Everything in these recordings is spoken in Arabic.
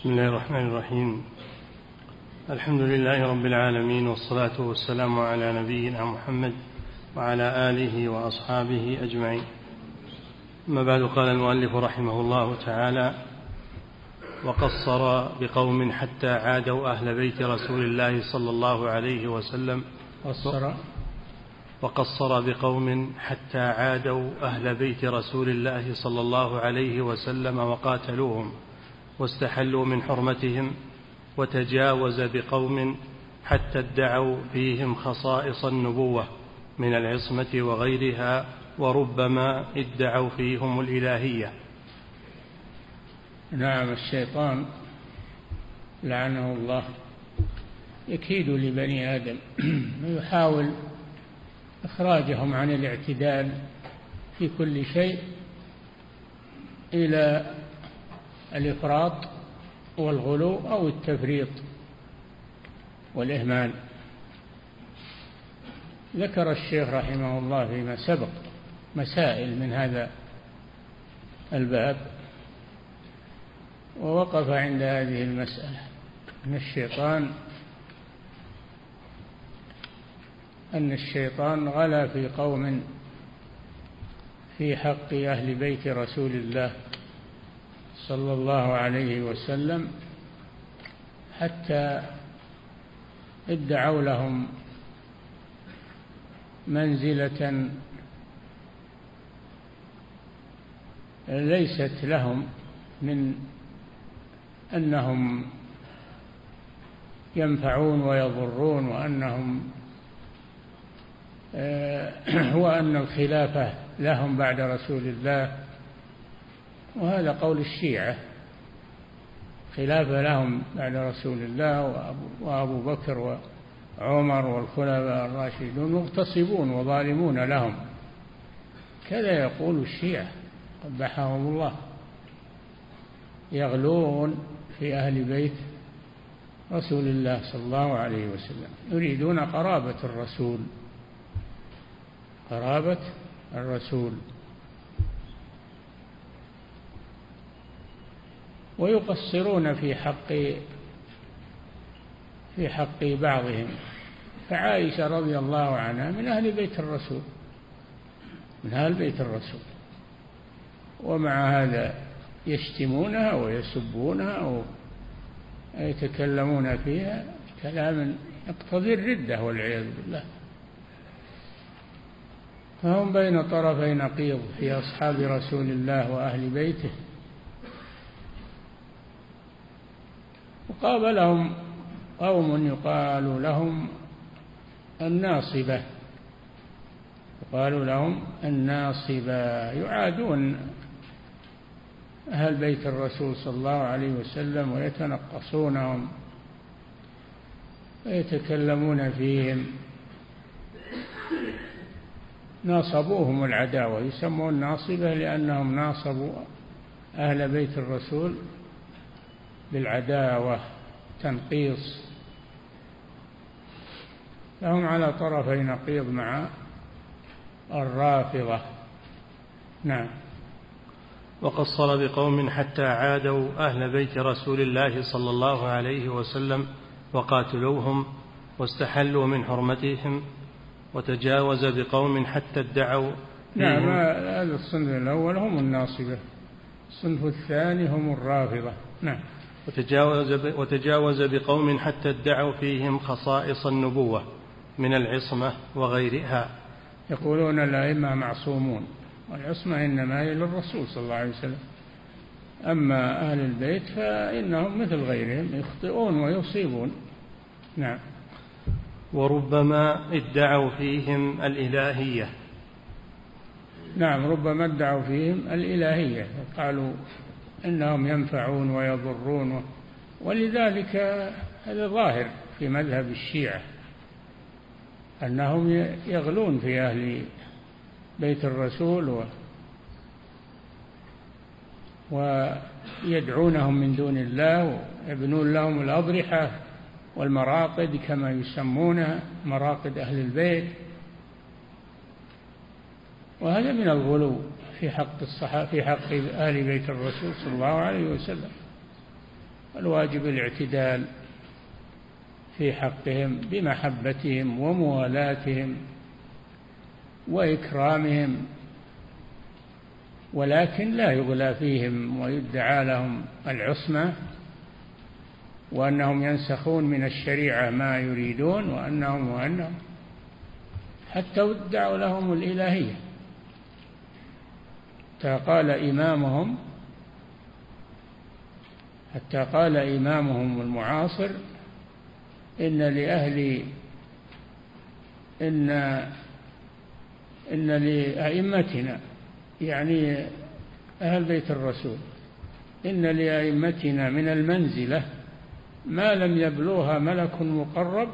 بسم الله الرحمن الرحيم. الحمد لله رب العالمين والصلاة والسلام على نبينا محمد وعلى آله وأصحابه أجمعين. أما بعد قال المؤلف رحمه الله تعالى وقصر بقوم حتى عادوا أهل بيت رسول الله صلى الله عليه وسلم. قصر. وقصر بقوم حتى عادوا أهل بيت رسول الله صلى الله عليه وسلم وقاتلوهم. واستحلوا من حرمتهم وتجاوز بقوم حتى ادعوا فيهم خصائص النبوة من العصمة وغيرها وربما ادعوا فيهم الإلهية. نعم الشيطان لعنه الله. يكيد لبني آدم ويحاول إخراجهم عن الاعتدال في كل شيء إلى الإفراط والغلو أو التفريط والإهمال. ذكر الشيخ رحمه الله فيما سبق مسائل من هذا الباب ووقف عند هذه المسألة أن الشيطان أن الشيطان غلا في قوم في حق أهل بيت رسول الله صلى الله عليه وسلم حتى ادعوا لهم منزلة ليست لهم من أنهم ينفعون ويضرون وأنهم وأن الخلافة لهم بعد رسول الله وهذا قول الشيعة خلافة لهم بعد رسول الله وأبو بكر وعمر والخلفاء الراشدون مغتصبون وظالمون لهم. كذا يقول الشيعة قبحهم الله. يغلون في أهل بيت رسول الله صلى الله عليه وسلم. يريدون قرابة الرسول. قرابة الرسول. ويقصرون في حق في حق بعضهم. فعائشة رضي الله عنها من أهل بيت الرسول من أهل بيت الرسول ومع هذا يشتمونها ويسبونها ويتكلمون فيها كلام يقتضي الردة والعياذ بالله. فهم بين طرفي نقيض في أصحاب رسول الله وأهل بيته. وقابلهم قوم يقال لهم الناصبة. يقال لهم الناصبة يعادون أهل بيت الرسول صلى الله عليه وسلم ويتنقصونهم ويتكلمون فيهم. ناصبوهم العداوة يسمون ناصبة لأنهم ناصبوا أهل بيت الرسول بالعداوة تنقيص. فهم على طرفي نقيض مع الرافضة. نعم. وقصر بقوم حتى عادوا أهل بيت رسول الله صلى الله عليه وسلم وقاتلوهم واستحلوا من حرمتهم وتجاوز بقوم حتى ادعوا نعم هذا الصنف الأول هم الناصبة الصنف الثاني هم الرافضة. نعم. وتجاوز, وتجاوز بقوم حتى ادعوا فيهم خصائص النبوة من العصمة وغيرها. يقولون الأئمة معصومون والعصمة إنما هي للرسول صلى الله عليه وسلم. أما أهل البيت فإنهم مثل غيرهم يخطئون ويصيبون. نعم. وربما ادعوا فيهم الإلهية. نعم ربما ادعوا فيهم الإلهية. قالوا إنهم ينفعون ويضرون. ولذلك هذا ظاهر في مذهب الشيعة أنهم يغلون في أهل بيت الرسول و ويدعونهم من دون الله ويبنون لهم الأضرحة والمراقد كما يسمونها مراقد أهل البيت. وهذا من الغلو. في حق الصحابة في حق أهل بيت الرسول صلى الله عليه وسلم. الواجب الاعتدال في حقهم بمحبتهم وموالاتهم وإكرامهم ولكن لا يغلى فيهم ويدعى لهم العصمة وأنهم ينسخون من الشريعة ما يريدون وأنهم وأنهم حتى ادعوا لهم الإلهية. حتى قال إمامهم حتى قال إمامهم المعاصر إن لأهل إن إن لأئمتنا يعني أهل بيت الرسول إن لأئمتنا من المنزلة ما لم يبلغها ملك مقرب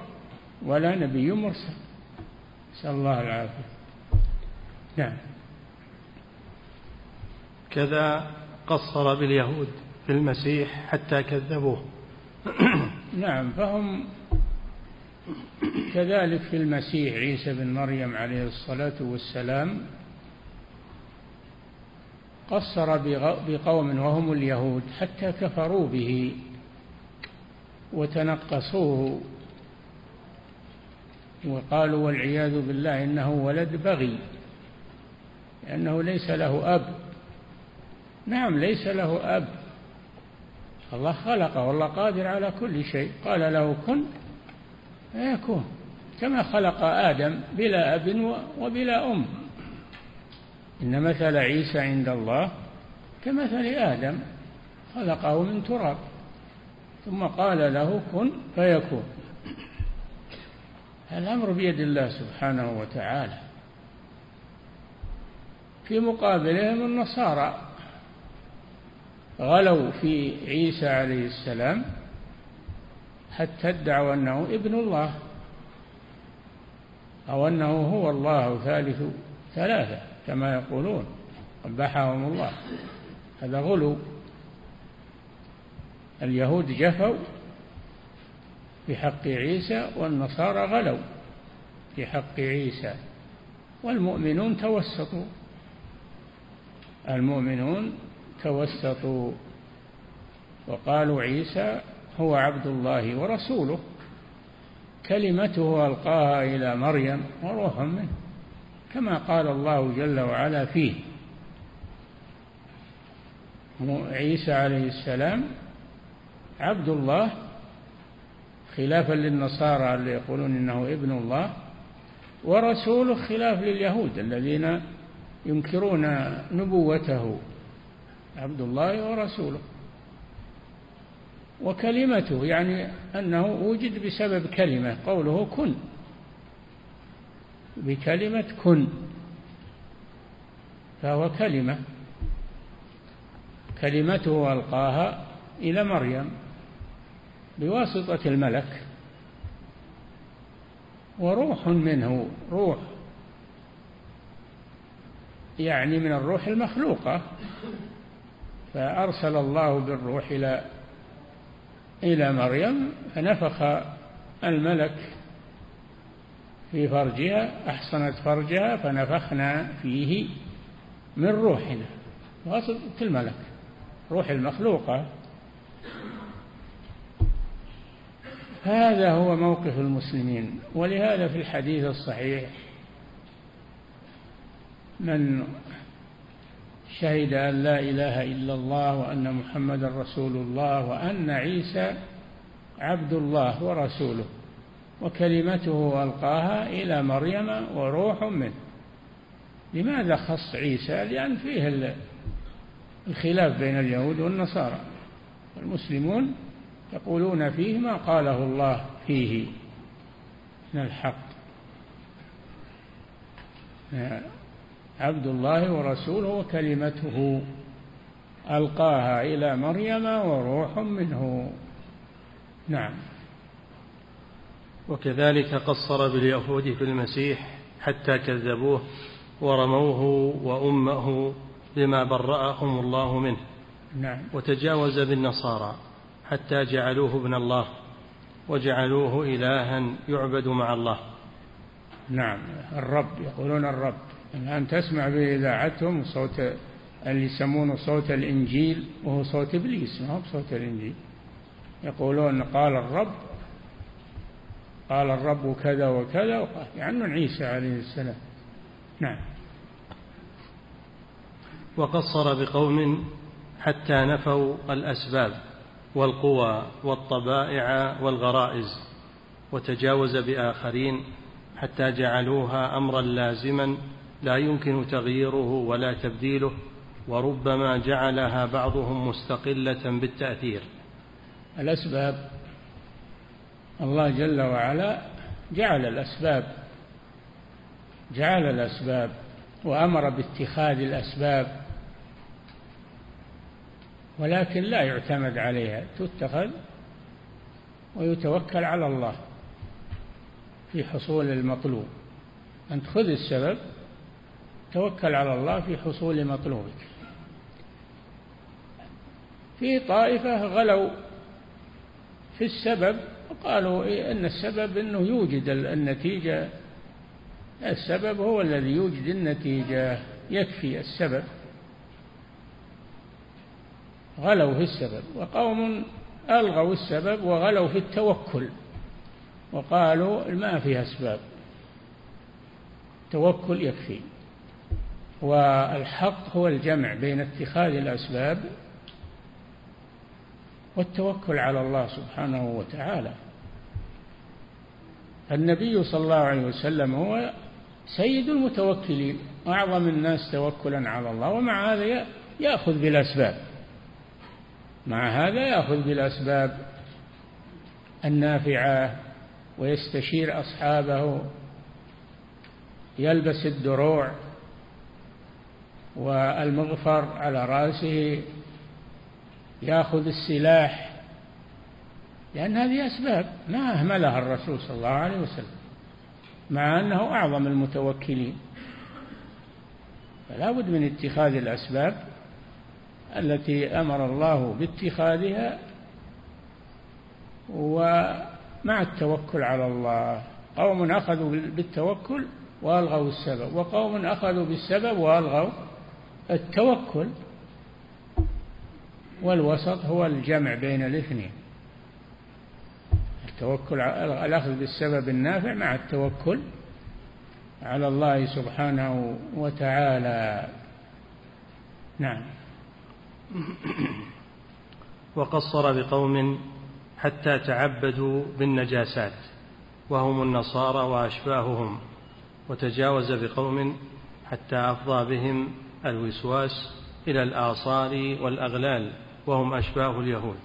ولا نبي مرسل. نسأل الله العافية. نعم. كذا قصر باليهود في المسيح حتى كذبوه. نعم فهم كذلك في المسيح عيسى بن مريم عليه الصلاة والسلام قصر بقوم وهم اليهود حتى كفروا به وتنقصوه وقالوا والعياذ بالله إنه ولد بغي لأنه ليس له أب. نعم ليس له أب. الله خلقه والله قادر على كل شيء. قال له كن. فيكون كما خلق آدم بلا أب وبلا أم. إن مثل عيسى عند الله كمثل آدم. خلقه من تراب. ثم قال له كن. فيكون. الأمر بيد الله سبحانه وتعالى. في مقابلهم النصارى غلوا في عيسى عليه السلام حتى ادعوا أنه ابن الله أو أنه هو الله ثالث ثلاثة كما يقولون. قبحهم الله. هذا غلو. اليهود جفوا في حق عيسى والنصارى غلوا في حق عيسى والمؤمنون توسطوا. المؤمنون توسطوا وقالوا عيسى هو عبد الله ورسوله. كلمته ألقاها إلى مريم وروح منه كما قال الله جل وعلا فيه. عيسى عليه السلام عبد الله خلافا للنصارى اللي يقولون إنه ابن الله ورسوله خلاف لليهود الذين ينكرون نبوته. عبد الله ورسوله. وكلمته يعني أنه وجد بسبب كلمة قوله كن. بكلمة كن. فهو كلمة. كلمته ألقاها إلى مريم بواسطة الملك. وروح منه روح. يعني من الروح المخلوقة. فأرسل الله بالروح إلى إلى مريم فنفخ الملك في فرجها أحصنت فرجها فنفخنا فيه من روحنا. واسطة الملك روح المخلوقة. هذا هو موقف المسلمين ولهذا في الحديث الصحيح من شهد أن لا إله إلا الله وأن محمد رسول الله وأن عيسى عبد الله ورسوله وكلمته ألقاها إلى مريم وروح منه. لماذا خص عيسى؟ لأن فيه الخلاف بين اليهود والنصارى. المسلمون يقولون فيه ما قاله الله فيه من الحق. عبد الله ورسوله وكلمته. ألقاها إلى مريم وروح منه. نعم. وكذلك قصر باليهود في المسيح حتى كذبوه ورموه وأمه بما برأهم الله منه. نعم. وتجاوز بالنصارى حتى جعلوه ابن الله وجعلوه إلها يعبد مع الله. نعم. الرب يقولون الرب. الآن تسمع بإذاعتهم صوت اللي يسمونه صوت الإنجيل وهو صوت إبليس ما هو بصوت الإنجيل. يقولون قال الرب قال الرب كذا وكذا يعني عيسى عليه السلام. نعم. وقصر بقوم حتى نفوا الأسباب والقوى والطبائع والغرائز وتجاوز بآخرين حتى جعلوها أمرا لازما لا يمكن تغييره ولا تبديله وربما جعلها بعضهم مستقلة بالتأثير. الأسباب الله جل وعلا جعل الأسباب جعل الأسباب وأمر باتخاذ الأسباب ولكن لا يعتمد عليها تتخذ ويتوكل على الله في حصول المطلوب. أنت خذ السبب توكل على الله في حصول مطلوبك في طائفة غلوا في السبب وقالوا إيه أن السبب أنه يوجد النتيجة. السبب هو الذي يوجد النتيجة يكفي السبب. غلوا في السبب وقوم ألغوا السبب وغلوا في التوكل وقالوا ما فيها أسباب. توكل يكفي. والحق هو الجمع بين اتخاذ الأسباب والتوكل على الله سبحانه وتعالى. النبي صلى الله عليه وسلم هو سيد المتوكلين أعظم الناس توكلا على الله ومع هذا يأخذ بالأسباب. مع هذا يأخذ بالأسباب النافعة ويستشير أصحابه يلبس الدروع والمغفر على رأسه يأخذ السلاح لأن هذه أسباب ما أهملها الرسول صلى الله عليه وسلم مع أنه أعظم المتوكلين. فلا بد من اتخاذ الأسباب التي أمر الله باتخاذها ومع التوكل على الله. قوم أخذوا بالتوكل وألغوا السبب وقوم أخذوا بالسبب وألغوا التوكل والوسط هو الجمع بين الاثنين. التوكل الأخذ بالسبب النافع مع التوكل على الله سبحانه وتعالى. نعم. وقصر بقوم حتى تعبدوا بالنجاسات وهم النصارى وأشباههم وتجاوز بقوم حتى أفضى بهم الوسواس إلى الآصال والأغلال وهم أشباه اليهود.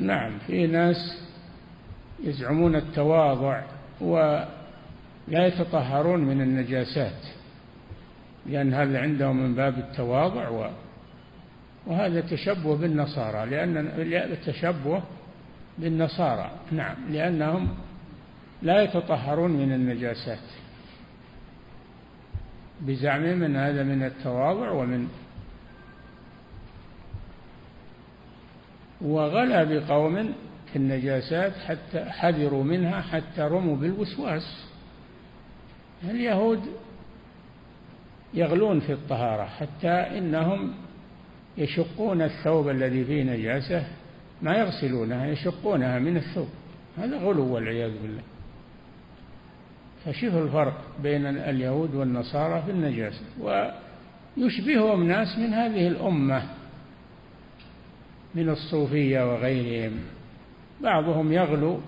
نعم في ناس يزعمون التواضع ولا يتطهرون من النجاسات لأن هذا عندهم من باب التواضع و وهذا تشبه بالنصارى لأن التشبه بالنصارى. نعم لأنهم لا يتطهرون من النجاسات. بزعمهم أن هذا من التواضع ومن وغلا بقوم في النجاسات حتى حذروا منها حتى رموا بالوسواس. اليهود يغلون في الطهارة حتى إنهم يشقون الثوب الذي فيه نجاسة ما يغسلونها يشقونها من الثوب. هذا غلو والعياذ بالله. فشوف الفرق بين اليهود والنصارى في النجاسة. ويشبههم ناس من هذه الأمة من الصوفية وغيرهم. بعضهم يغلو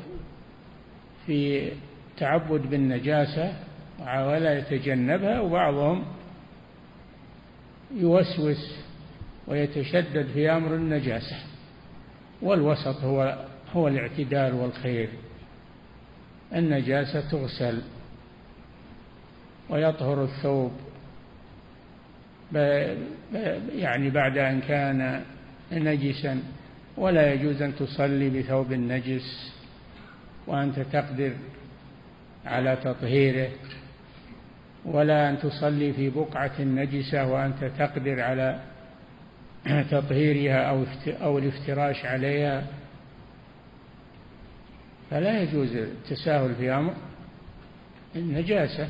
في تعبد بالنجاسة ولا يتجنبها وبعضهم يوسوس ويتشدد في أمر النجاسة. والوسط هو هو الاعتدال والخير. النجاسة تغسل. ويطهر الثوب يعني بعد أن كان نجسا ولا يجوز أن تصلي بثوب نجس وأنت تقدر على تطهيره ولا أن تصلي في بقعة نجسة وأنت تقدر على تطهيرها أو أو الافتراش عليها. فلا يجوز التساهل في أمر النجاسة.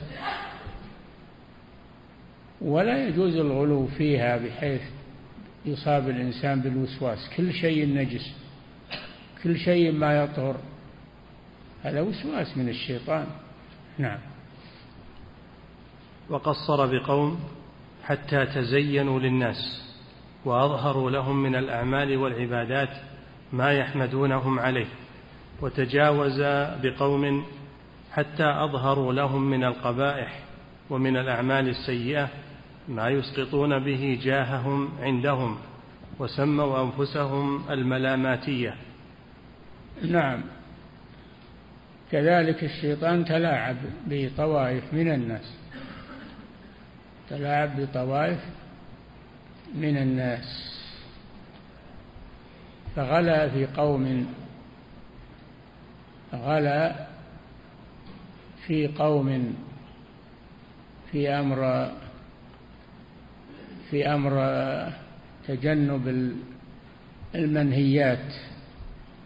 ولا يجوز الغلو فيها بحيث يصاب الإنسان بالوسواس. كل شيء نجس كل شيء ما يطهر. هذا وسواس من الشيطان. نعم. وقصر بقوم حتى تزينوا للناس وأظهروا لهم من الأعمال والعبادات ما يحمدونهم عليه. وتجاوز بقوم حتى أظهروا لهم من القبائح ومن الأعمال السيئة ما يسقطون به جاههم عندهم وسموا أنفسهم الملاماتية. نعم. كذلك الشيطان تلاعب بطوائف من الناس. تلاعب بطوائف من الناس. فغلا في قوم غلا في قوم في أمر في أمر تجنب المنهيات.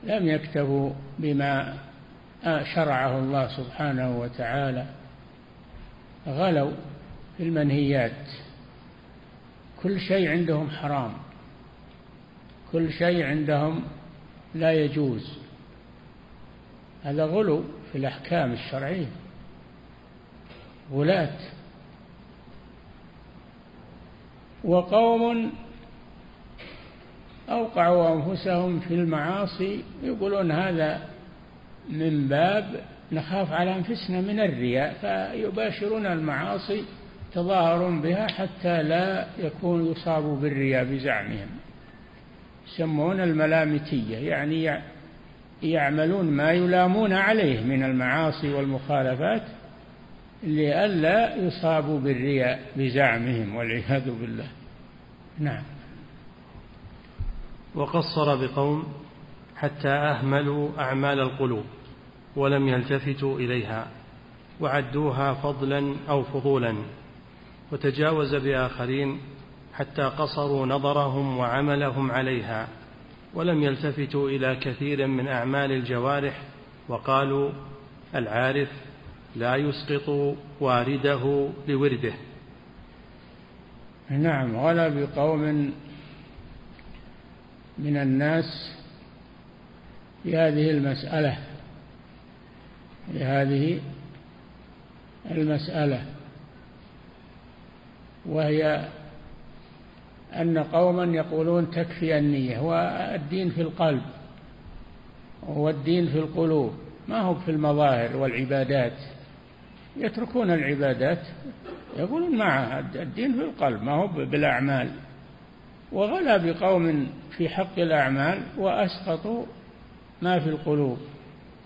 لم يكتفوا بما شرعه الله سبحانه وتعالى. غلوا في المنهيات. كل شيء عندهم حرام. كل شيء عندهم لا يجوز. هذا غلو في الأحكام الشرعية. غلاة. وقوم أوقعوا أنفسهم في المعاصي يقولون هذا من باب نخاف على أنفسنا من الرياء فيباشرون المعاصي تظاهر بها حتى لا يكون يصابوا بالرياء بزعمهم. يسمون الملامتية يعني يعملون ما يلامون عليه من المعاصي والمخالفات لئلا يصابوا بالرياء بزعمهم والعياذ بالله. نعم. وقصر بقوم حتى أهملوا أعمال القلوب ولم يلتفتوا إليها وعدوها فضلا أو فضولا وتجاوز بآخرين حتى قصروا نظرهم وعملهم عليها ولم يلتفتوا إلى كثير من أعمال الجوارح وقالوا العارف لا يسقط وارده لورده. نعم غلا بقوم من الناس في هذه المسألة في هذه المسألة وهي أن قوما يقولون تكفي النية والدين في القلب والدين في القلوب ما هو في المظاهر والعبادات. يتركون العبادات. يقولون مع الدين في القلب ما هو بالأعمال. وغلا بقوم في حق الأعمال وأسقطوا ما في القلوب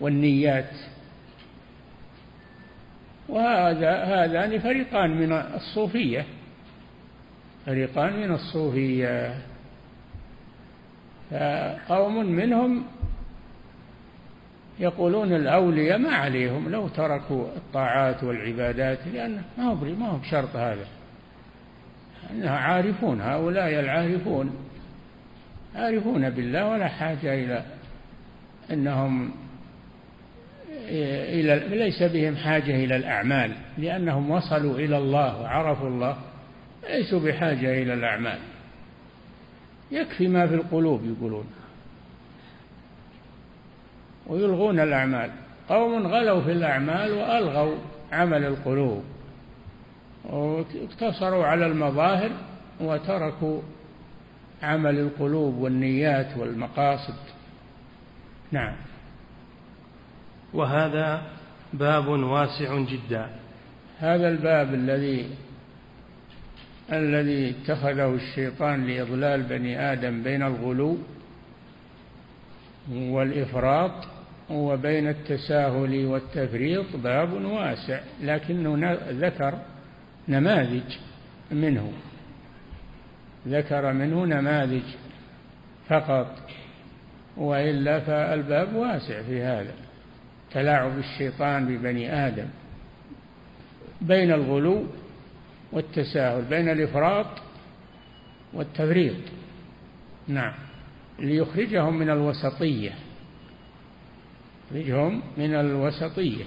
والنيات. وهذا هذان فريقان من الصوفية. فريقان من الصوفية. فقوم منهم يقولون الأولياء ما عليهم لو تركوا الطاعات والعبادات لأن ما هو ما هو بشرط هذا. أنها عارفون هؤلاء العارفون. عارفون بالله ولا حاجة إلى أنهم إلى ليس بهم حاجة إلى الأعمال لأنهم وصلوا إلى الله وعرفوا الله ليسوا بحاجة إلى الأعمال. يكفي ما في القلوب يقولون. ويلغون الأعمال. قوم غلوا في الأعمال وألغوا عمل القلوب. واقتصروا على المظاهر وتركوا عمل القلوب والنيات والمقاصد. نعم. وهذا باب واسع جدا. هذا الباب الذي الذي اتخذه الشيطان لإضلال بني آدم بين الغلو والإفراط وبين التساهل والتفريط باب واسع لكنه ذكر نماذج منه. ذكر منه نماذج فقط وإلا فالباب واسع في هذا. تلاعب الشيطان ببني آدم بين الغلو والتساهل بين الإفراط والتفريط. نعم. ليخرجهم من الوسطية. يخرجهم من الوسطية.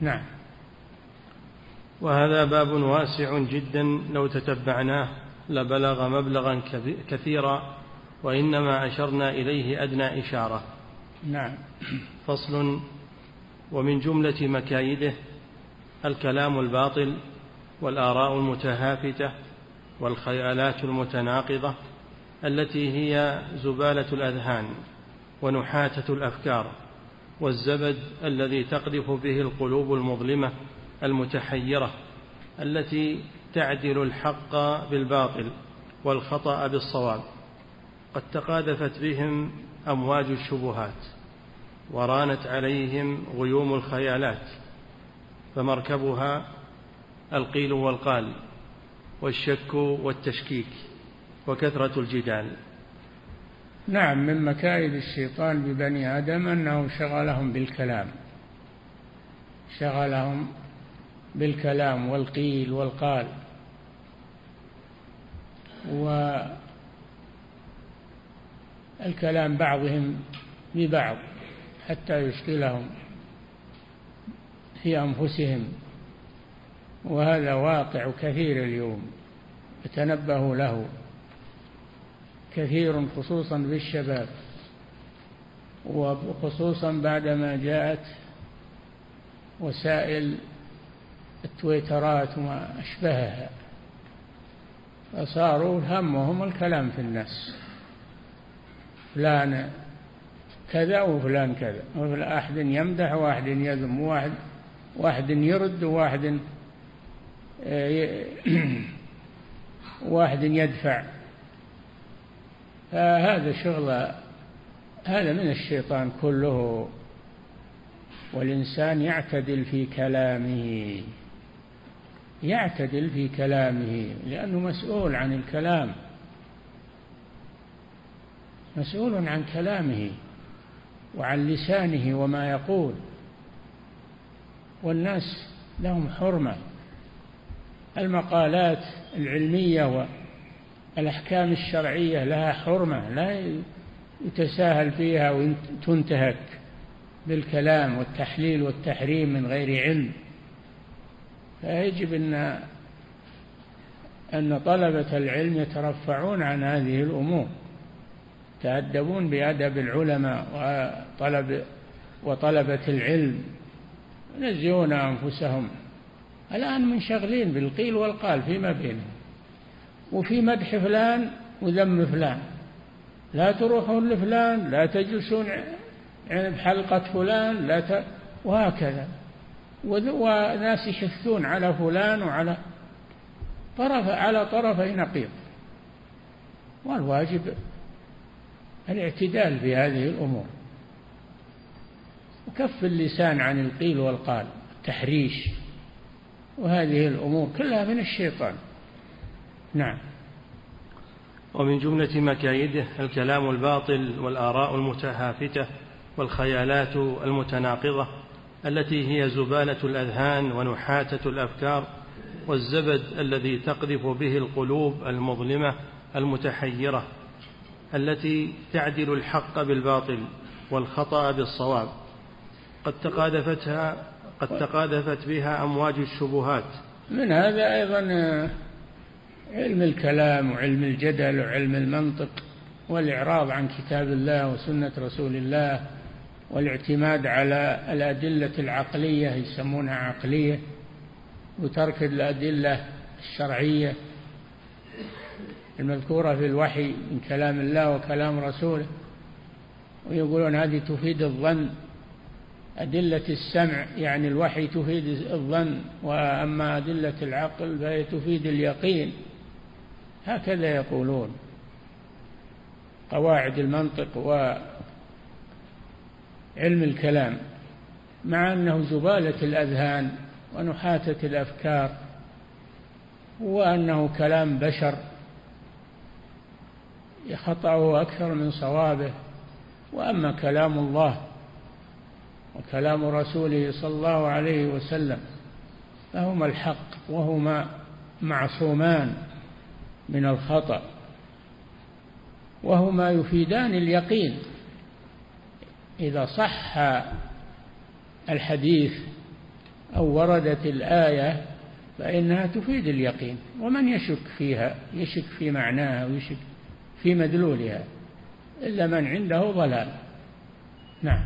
نعم. وهذا باب واسع جدا لو تتبعناه لبلغ مبلغا كثيرا وإنما أشرنا إليه أدنى إشارة. نعم. فصل ومن جملة مكايده الكلام الباطل والآراء المتهافتة والخيالات المتناقضة التي هي زبالة الأذهان ونحاتة الأفكار. والزبد الذي تقذف به القلوب المظلمة المتحيرة التي تعدل الحق بالباطل والخطأ بالصواب قد تقاذفت بهم أمواج الشبهات ورانت عليهم غيوم الخيالات فمركبها القيل والقال والشك والتشكيك وكثرة الجدال نعم من مكائد الشيطان ببني آدم أنه شغلهم بالكلام. شغلهم بالكلام والقيل والقال. والكلام بعضهم ببعض حتى يشغلهم في أنفسهم. وهذا واقع كثير اليوم. فتنبهوا له. كثير خصوصا بالشباب. وخصوصا بعدما جاءت وسائل التويترات وما أشبهها فصاروا همهم الكلام في الناس. فلان كذا وفلان كذا واحد يمدح وواحد يذم وواحد واحد يرد وواحد واحد يدفع. فهذا شغل هذا من الشيطان كله. والإنسان يعتدل في كلامه يعتدل في كلامه لأنه مسؤول عن الكلام مسؤول عن كلامه وعن لسانه وما يقول. والناس لهم حرمة المقالات العلمية والأحكام الشرعية لها حرمة لا يتساهل فيها وتنتهك بالكلام والتحليل والتحريم من غير علم. فيجب أن أن طلبة العلم يترفعون عن هذه الأمور يتأدبون بأدب العلماء وطلب وطلبة العلم. ينزهون أنفسهم. الآن منشغلين بالقيل والقال فيما بينهم. وفي مدح فلان وذم فلان. لا تروحون لفلان لا تجلسون يعني بحلقة فلان لا ت... وهكذا. وناس يشثون على فلان وعلى طرف على طرفي نقيض. والواجب الاعتدال في هذه الأمور. وكف اللسان عن القيل والقال التحريش وهذه الأمور كلها من الشيطان. نعم. ومن جملة مكايده الكلام الباطل والآراء المتهافتة والخيالات المتناقضة التي هي زبالة الأذهان ونحاتة الأفكار والزبد الذي تقذف به القلوب المظلمة المتحيرة التي تعدل الحق بالباطل والخطأ بالصواب. قد تقاذفتها قد تقاذفت بها أمواج الشبهات. من هذا أيضا علم الكلام وعلم الجدل وعلم المنطق والإعراض عن كتاب الله وسنة رسول الله والاعتماد على الأدلة العقلية يسمونها عقلية وترك الأدلة الشرعية المذكورة في الوحي من كلام الله وكلام رسوله. ويقولون هذه تفيد الظن. أدلة السمع يعني الوحي تفيد الظن وأما أدلة العقل فهي تفيد اليقين. هكذا يقولون. قواعد المنطق وعلم الكلام مع أنه زبالة الأذهان ونحاتة الأفكار وأنه كلام بشر خطأه أكثر من صوابه. وأما كلام الله وكلام رسوله صلى الله عليه وسلم فهما الحق وهما معصومان. من الخطأ وهما يفيدان اليقين. إذا صح الحديث أو وردت الآية فإنها تفيد اليقين. ومن يشك فيها؟ يشك في معناها ويشك في مدلولها. إلا من عنده ضلال. نعم.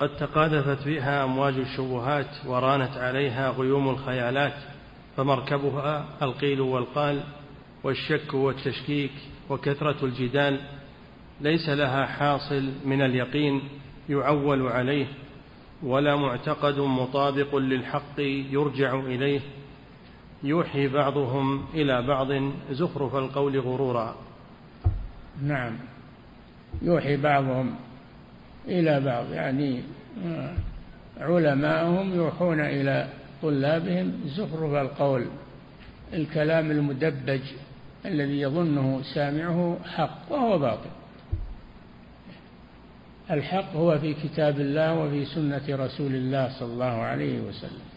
قد تقاذفت فيها أمواج الشبهات ورانت عليها غيوم الخيالات. فمركبها القيل والقال والشك والتشكيك وكثرة الجدال ليس لها حاصل من اليقين يعول عليه ولا معتقد مطابق للحق يرجع إليه. يوحي بعضهم إلى بعض زخرف القول غرورا. نعم. يوحي بعضهم إلى بعض يعني آه، علماءهم يوحون إلى طلابهم زخرف القول الكلام المدبج الذي يظنه سامعه حق وهو باطل. الحق هو في كتاب الله وفي سنة رسول الله صلى الله عليه وسلم.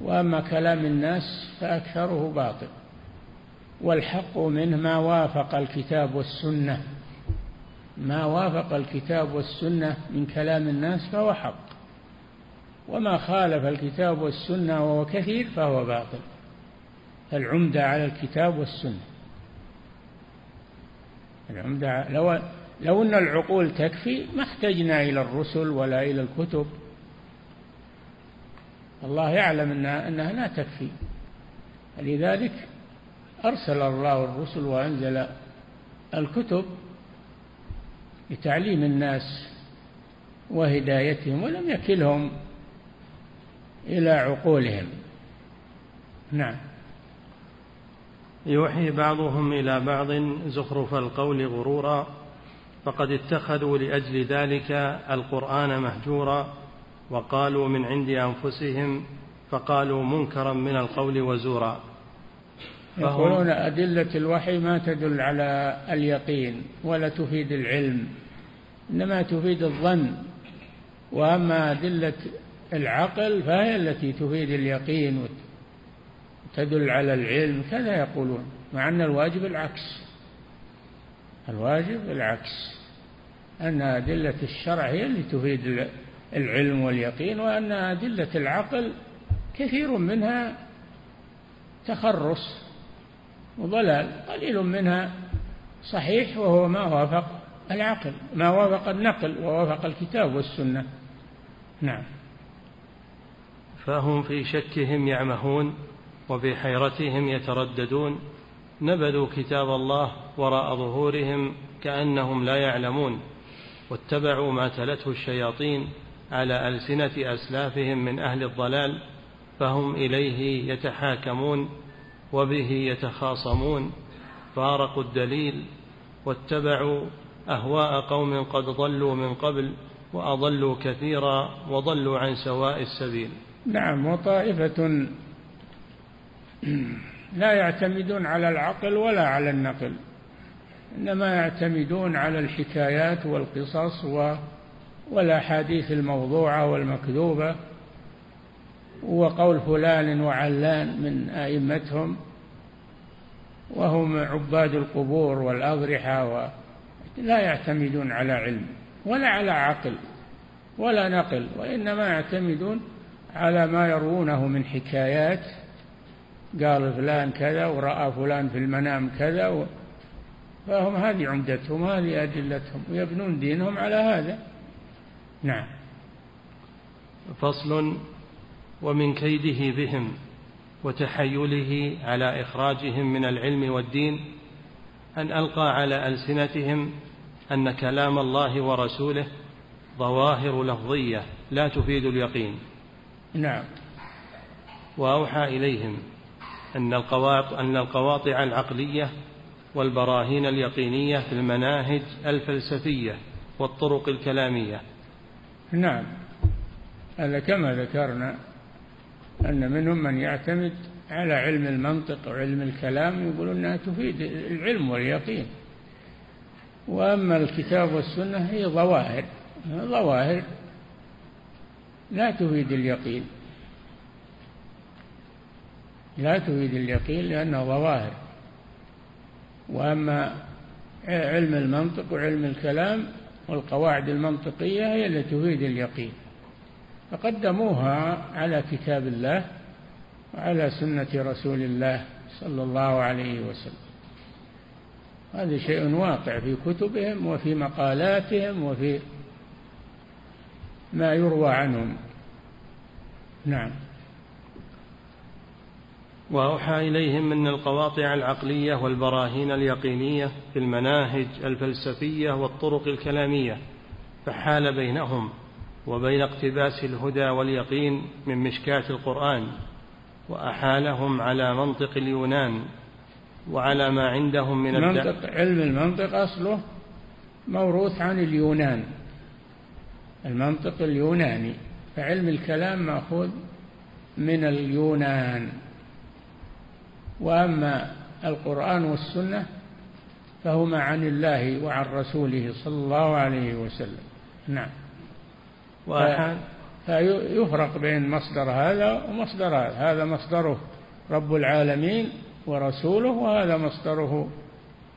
وأما كلام الناس فأكثره باطل. والحق منه ما وافق الكتاب والسنة. ما وافق الكتاب والسنة من كلام الناس فهو حق. وما خالف الكتاب والسنة وهو كثير فهو باطل. العمدة على الكتاب والسنة. العمدة لو لو أن العقول تكفي ما احتجنا إلى الرسل ولا إلى الكتب. الله يعلم أنها, أنها لا تكفي. لذلك أرسل الله الرسل وأنزل الكتب لتعليم الناس وهدايتهم ولم يكلهم إلى عقولهم. نعم. يوحي بعضهم إلى بعض زخرف القول غرورا فقد اتخذوا لأجل ذلك القرآن مهجورا وقالوا من عند أنفسهم فقالوا منكرا من القول وزورا. يقولون أدلة الوحي ما تدل على اليقين ولا تفيد العلم إنما تفيد الظن. وأما أدلة العقل فهي التي تفيد اليقين وتدل على العلم كذا يقولون مع أن الواجب العكس. الواجب العكس أن أدلة الشرع هي اللي تفيد العلم واليقين وأن أدلة العقل كثير منها تخرص وضلال قليل منها صحيح وهو ما وافق العقل ما وافق النقل ووافق الكتاب والسنة. نعم. فهم في شكهم يعمهون وفي حيرتهم يترددون. نبذوا كتاب الله وراء ظهورهم كأنهم لا يعلمون واتبعوا ما تلته الشياطين على ألسنة أسلافهم من أهل الضلال فهم إليه يتحاكمون وبه يتخاصمون. فارقوا الدليل واتبعوا أهواء قوم قد ضلوا من قبل وأضلوا كثيرا وضلوا عن سواء السبيل. نعم وطائفة لا يعتمدون على العقل ولا على النقل إنما يعتمدون على الحكايات والقصص والأحاديث الموضوعة والمكذوبة وقول فلان وعلان من أئمتهم وهم عباد القبور والأضرحة و لا يعتمدون على علم ولا على عقل ولا نقل وإنما يعتمدون على ما يروونه من حكايات. قال فلان كذا ورأى فلان في المنام كذا و... فهم هذه عمدتهم هذه أدلتهم ويبنون دينهم على هذا. نعم. فصل ومن كيده بهم وتحيله على إخراجهم من العلم والدين أن ألقى على ألسنتهم أن كلام الله ورسوله ظواهر لفظية لا تفيد اليقين. نعم. وأوحى إليهم أن القواطع, أن القواطع العقلية والبراهين اليقينية في المناهج الفلسفية والطرق الكلامية. نعم. هذا كما ذكرنا أن منهم من يعتمد على علم المنطق وعلم الكلام يقول أنها تفيد العلم واليقين. وأما الكتاب والسنة هي ظواهر ظواهر لا تفيد اليقين. لا تفيد اليقين لأنها ظواهر. وأما علم المنطق وعلم الكلام والقواعد المنطقية هي التي تفيد اليقين. فقدموها على كتاب الله وعلى سنة رسول الله صلى الله عليه وسلم. هذا شيء واقع في كتبهم وفي مقالاتهم وفي ما يروى عنهم. نعم. وأوحى إليهم أن القواطع العقلية والبراهين اليقينية في المناهج الفلسفية والطرق الكلامية فحال بينهم وبين اقتباس الهدى واليقين من مشكاة القرآن وأحالهم على منطق اليونان وعلى ما عندهم من المنطق علم المنطق أصله موروث عن اليونان. المنطق اليوناني فعلم الكلام مأخوذ من اليونان. وأما القرآن والسنة فهما عن الله وعن رسوله صلى الله عليه وسلم. نعم. فيفرق بين مصدر هذا ومصدر هذا. هذا مصدره رب العالمين ورسوله وهذا مصدره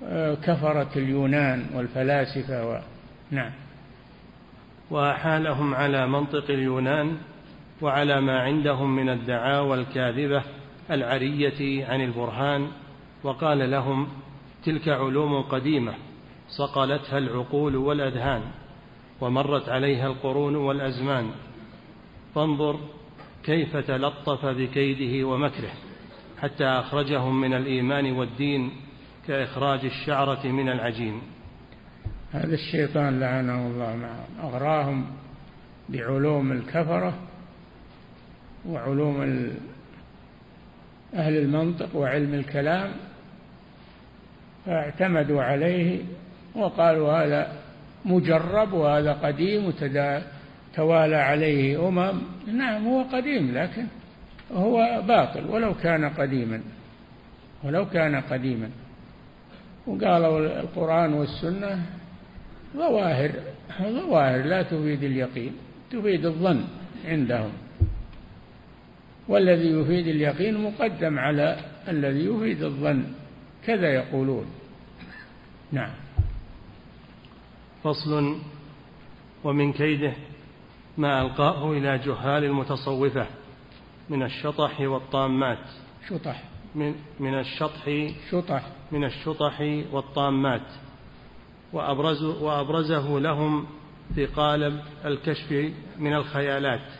آه، كفرة اليونان والفلاسفة و... نعم. وأحالهم على منطق اليونان وعلى ما عندهم من الدعاوى الكاذبة العرية عن البرهان وقال لهم تلك علوم قديمة صقلتها العقول والأذهان ومرت عليها القرون والأزمان. فانظر كيف تلطف بكيده ومكره حتى أخرجهم من الإيمان والدين كإخراج الشعرة من العجين. هذا الشيطان لعنه الله معهم. أغراهم بعلوم الكفرة وعلوم أهل المنطق وعلم الكلام فاعتمدوا عليه وقالوا هذا مجرب وهذا قديم وتوالى عليه أمم. نعم هو قديم لكن هو باطل ولو كان قديما ولو كان قديما. وقالوا القرآن والسنة ظواهر ظواهر لا تفيد اليقين تفيد الظن عندهم. والذي يفيد اليقين مقدم على الذي يفيد الظن كذا يقولون. نعم. فصل ومن كيده ما ألقاه إلى جهال المتصوفة من الشطح والطامات. شطح. من من الشطح شطح. من الشطح والطامات. وأبرز وأبرزه لهم في قالب الكشف من الخيالات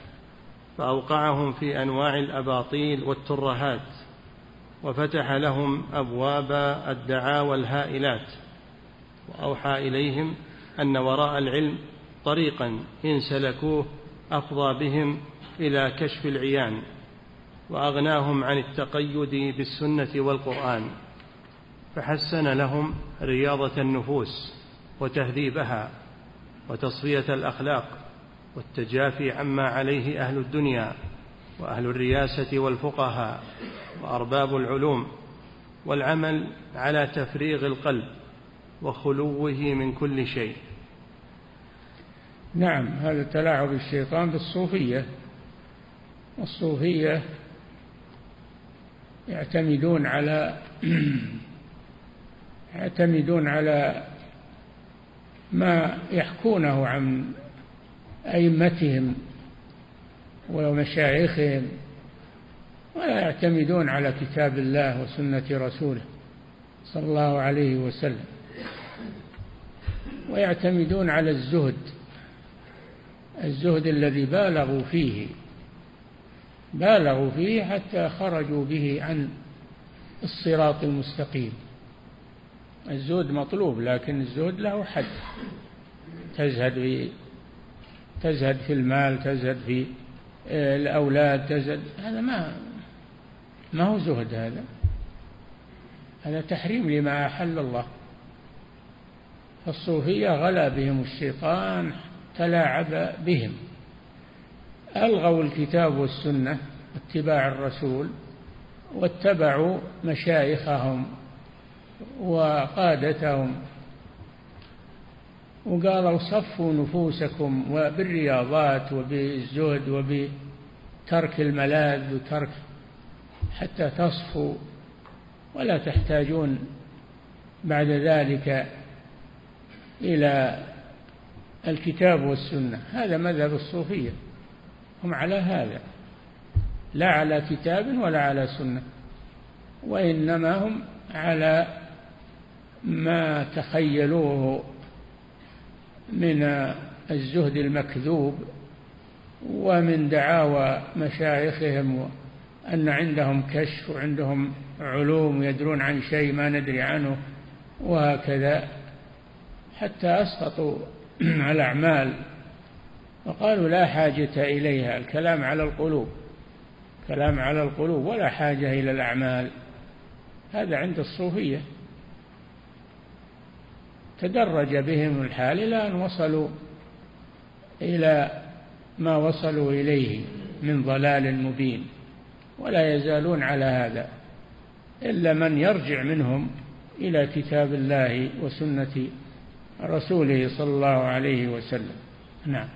فأوقعهم في أنواع الأباطيل والترهات وفتح لهم أبواب الدعاوى الهائلات وأوحى إليهم أن وراء العلم طريقا إن سلكوه أفضى بهم إلى كشف العيان وأغناهم عن التقيد بالسنة والقرآن فحسن لهم رياضة النفوس. وتهذيبها وتصفية الأخلاق والتجافي عما عليه أهل الدنيا وأهل الرياسة والفقهاء وأرباب العلوم والعمل على تفريغ القلب وخلوه من كل شيء. نعم هذا تلاعب الشيطان بالصوفية. الصوفية يعتمدون على يعتمدون على ما يحكونه عن أئمتهم ومشايخهم ولا يعتمدون على كتاب الله وسنة رسوله صلى الله عليه وسلم ويعتمدون على الزهد الزهد الذي بالغوا فيه بالغوا فيه حتى خرجوا به عن الصراط المستقيم. الزهد مطلوب لكن الزهد له حد. تزهد في تزهد في المال تزهد في آه، الأولاد تزهد. هذا ما ما هو زهد هذا. هذا تحريم لما أحل الله. فالصوفية غلا بهم الشيطان تلاعب بهم. ألغوا الكتاب والسنة واتباع الرسول واتبعوا مشايخهم. وقادتهم. وقالوا صفوا نفوسكم بالرياضات وبالزهد وبترك الملاذ وترك حتى تصفوا ولا تحتاجون بعد ذلك إلى الكتاب والسنة. هذا مذهب الصوفية. هم على هذا. لا على كتاب ولا على سنة. وإنما هم على ما تخيلوه من الزهد المكذوب ومن دعاوى مشايخهم أن عندهم كشف وعندهم علوم يدرون عن شيء ما ندري عنه وهكذا حتى أسقطوا الأعمال وقالوا لا حاجة إليها الكلام على القلوب كلام على القلوب ولا حاجة إلى الأعمال. هذا عند الصوفية. تدرج بهم الحال إلى أن وصلوا إلى ما وصلوا إليه من ضلال مبين ولا يزالون على هذا إلا من يرجع منهم إلى كتاب الله وسنة رسوله صلى الله عليه وسلم. نعم.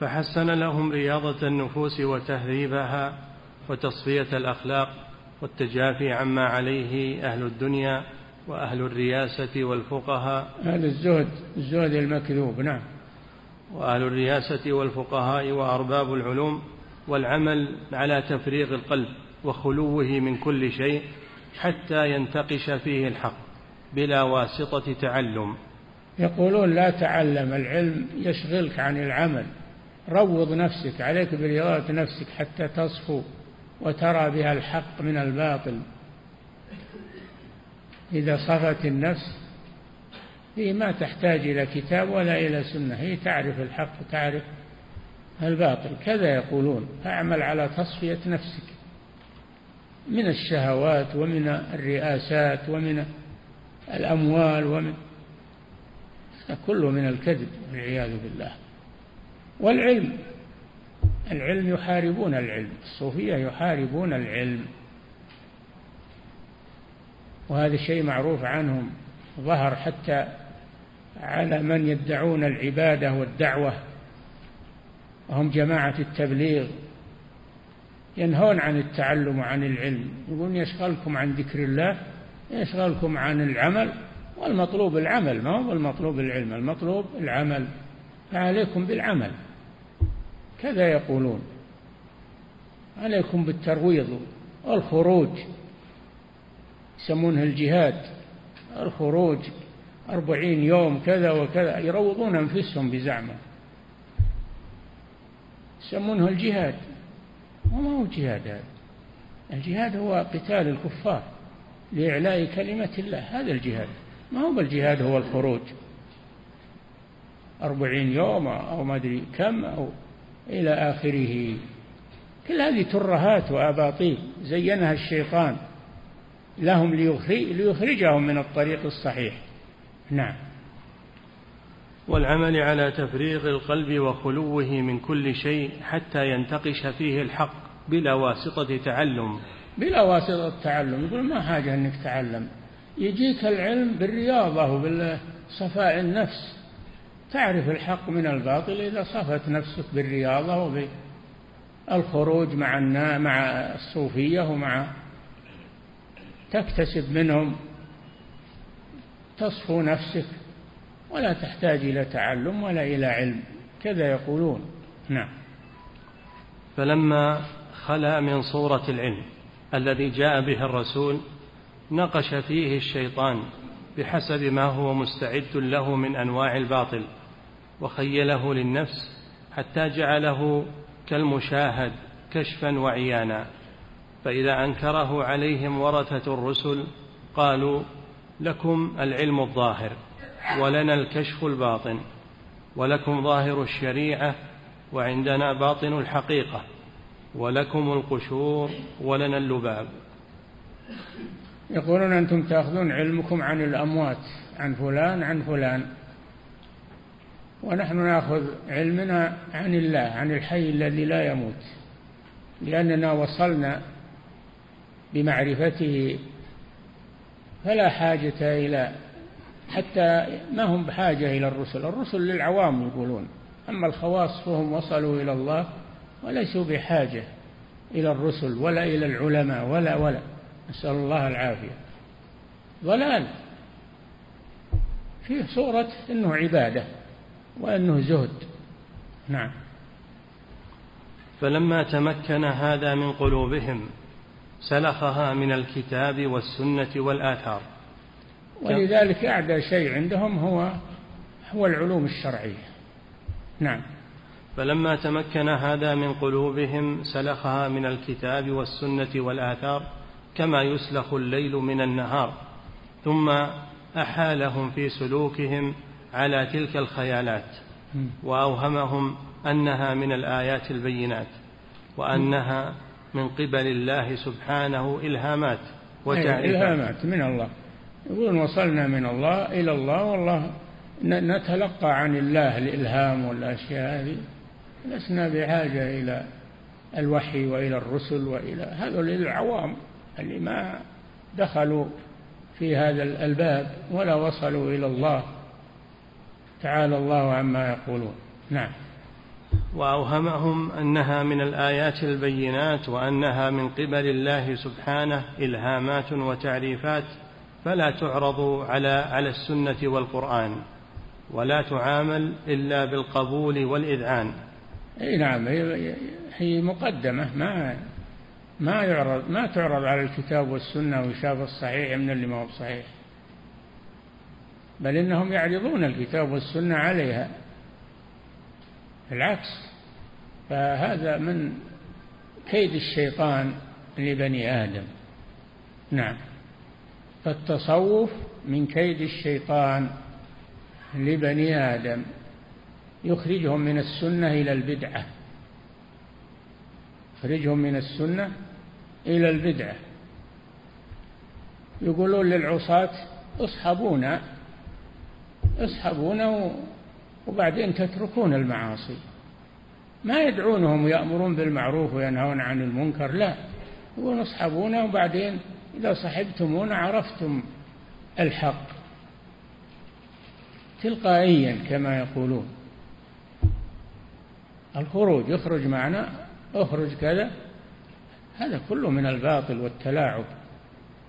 فحسن لهم رياضة النفوس وتهذيبها وتصفية الأخلاق والتجافي عما عليه أهل الدنيا وأهل الرياسة والفقهاء. هذا الزهد الزهد المكذوب نعم. وأهل الرياسة والفقهاء وأرباب العلوم والعمل على تفريغ القلب وخلوه من كل شيء حتى ينتقش فيه الحق بلا واسطة تعلم. يقولون لا تعلم العلم يشغلك عن العمل. روض نفسك عليك برياضة نفسك حتى تصفو وترى بها الحق من الباطل. إذا صفت النفس هي ما تحتاج إلى كتاب ولا إلى سنة هي تعرف الحق وتعرف الباطل. كذا يقولون فاعمل على تصفية نفسك. من الشهوات ومن الرئاسات ومن الأموال ومن كله من الكذب والعياذ بالله. والعلم العلم يحاربون العلم الصوفية يحاربون العلم. وهذا شيء معروف عنهم. ظهر حتى على من يدعون العبادة والدعوة. وهم جماعة التبليغ. ينهون عن التعلم وعن العلم. يقولون يشغلكم عن ذكر الله يشغلكم عن العمل. والمطلوب العمل ما هو المطلوب العلم؟ المطلوب العمل. فعليكم بالعمل. كذا يقولون. عليكم بالترويض والخروج. يسمونها الجهاد الخروج أربعين يوم كذا وكذا يروضون أنفسهم بزعمة. يسمونه الجهاد. وما هو الجهاد هذا. الجهاد هو قتال الكفار لإعلاء كلمة الله. هذا الجهاد. ما هو بالجهاد هو الخروج. أربعين يوم أو ما أدري كم أو إلى آخره. كل هذه ترهات وأباطيل. زينها الشيطان. لهم ليخرجهم من الطريق الصحيح. نعم. والعمل على تفريغ القلب وخلوه من كل شيء حتى ينتقش فيه الحق بلا واسطة تعلم. بلا واسطة تعلم. يقول ما حاجة أنك تعلم. يجيك العلم بالرياضة وبالصفاء النفس. تعرف الحق من الباطل إذا صفت نفسك بالرياضة وبالخروج مع مع الصوفية ومع تكتسب منهم تصفو نفسك ولا تحتاج إلى تعلم ولا إلى علم. كذا يقولون. نعم. فلما خلا من صورة العلم الذي جاء به الرسول نقش فيه الشيطان بحسب ما هو مستعد له من أنواع الباطل وخيله للنفس حتى جعله كالمشاهد كشفا وعيانا. فإذا أنكره عليهم ورثة الرسل قالوا لكم العلم الظاهر ولنا الكشف الباطن ولكم ظاهر الشريعة وعندنا باطن الحقيقة ولكم القشور ولنا اللباب. يقولون أنتم تأخذون علمكم عن الأموات عن فلان عن فلان. ونحن نأخذ علمنا عن الله عن الحي الذي لا يموت. لأننا وصلنا بمعرفته فلا حاجة إلى حتى ما هم بحاجة إلى الرسل. الرسل للعوام يقولون أما الخواص فهم وصلوا إلى الله وليسوا بحاجة إلى الرسل ولا إلى العلماء ولا ولا. نسأل الله العافية. ضلال. فيه صورة أنه عبادة وأنه زهد. نعم. فلما تمكن هذا من قلوبهم سلخها من الكتاب والسنة والآثار. ولذلك أعدى شيء عندهم هو هو العلوم الشرعية. نعم. فلما تمكن هذا من قلوبهم سلخها من الكتاب والسنة والآثار كما يسلخ الليل من النهار ثم أحالهم في سلوكهم على تلك الخيالات وأوهمهم أنها من الآيات البينات وأنها من قبل الله سبحانه إلهامات وتعريفات. إلهامات من الله. يقولون وصلنا من الله إلى الله والله نتلقى عن الله الإلهام والأشياء هذه. لسنا بحاجة إلى الوحي وإلى الرسل وإلى هذول العوام اللي ما دخلوا في هذا الباب ولا وصلوا إلى الله. تعالى الله عما يقولون. نعم. وأوهمهم أنها من الآيات البينات وأنها من قبل الله سبحانه إلهامات وتعريفات فلا تعرض على على السنة والقرآن ولا تعامل إلا بالقبول والإذعان. أي نعم هي مقدمة. ما ما يعرض ما تعرض على الكتاب والسنة ويشاف الصحيح من اللي ما هو صحيح بل إنهم يعرضون الكتاب والسنة عليها. بالعكس فهذا من كيد الشيطان لبني آدم. نعم. فالتصوف من كيد الشيطان لبني آدم. يخرجهم من السنة إلى البدعة. يخرجهم من السنة إلى البدعة. يقولون للعصاة اصحبونا. اصحبونا وبعدين تتركون المعاصي. ما يدعونهم ويأمرون بالمعروف وينهون عن المنكر لا. يقولون اصحبونا وبعدين إذا صحبتمونا عرفتم الحق. تلقائيا كما يقولون. الخروج يخرج معنا اخرج كذا. هذا كله من الباطل والتلاعب.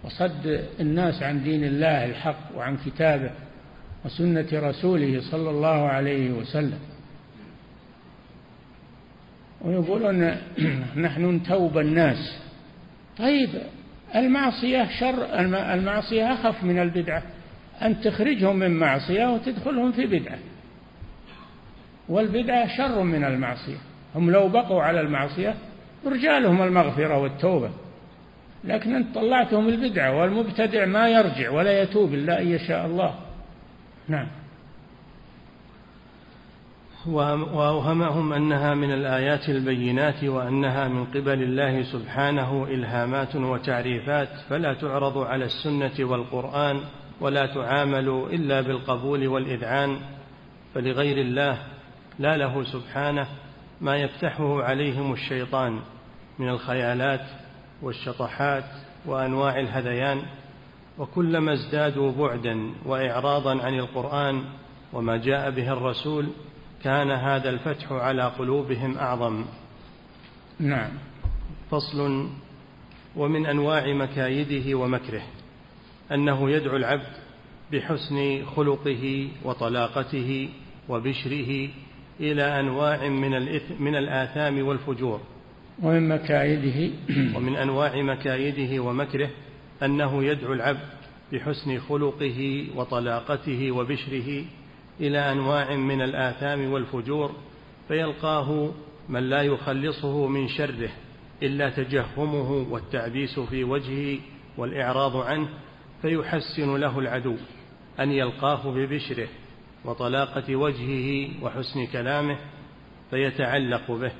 وصد الناس عن دين الله الحق وعن كتابه. وسنة رسوله صلى الله عليه وسلم. ويقولون نحن نتوب الناس. طيب المعصية شر المعصية أخف من البدعة. أن تخرجهم من معصية وتدخلهم في بدعة. والبدعة شر من المعصية. هم لو بقوا على المعصية رجالهم المغفرة والتوبة. لكن أنت طلعتهم البدعة والمبتدع ما يرجع ولا يتوب إلا أن يشاء الله. نعم. وأوهمهم أنها من الآيات البينات وأنها من قبل الله سبحانه إلهامات وتعريفات فلا تعرض على السنة والقرآن ولا تعامل إلا بالقبول والإذعان فلغير الله لا له سبحانه ما يفتحه عليهم الشيطان من الخيالات والشطحات وأنواع الهذيان. وكلما ازدادوا بعدا وإعراضا عن القرآن وما جاء به الرسول كان هذا الفتح على قلوبهم أعظم. نعم. فصل ومن أنواع مكايده ومكره أنه يدعو العبد بحسن خلقه وطلاقته وبشره إلى أنواع من الإثم من الآثام والفجور. ومن مكايده. ومن أنواع مكايده ومكره أنه يدعو العبد بحسن خلقه وطلاقته وبشره إلى أنواع من الآثام والفجور فيلقاه من لا يخلصه من شره إلا تجهمه والتعبيس في وجهه والإعراض عنه فيحسن له العدو أن يلقاه ببشره وطلاقة وجهه وحسن كلامه فيتعلق به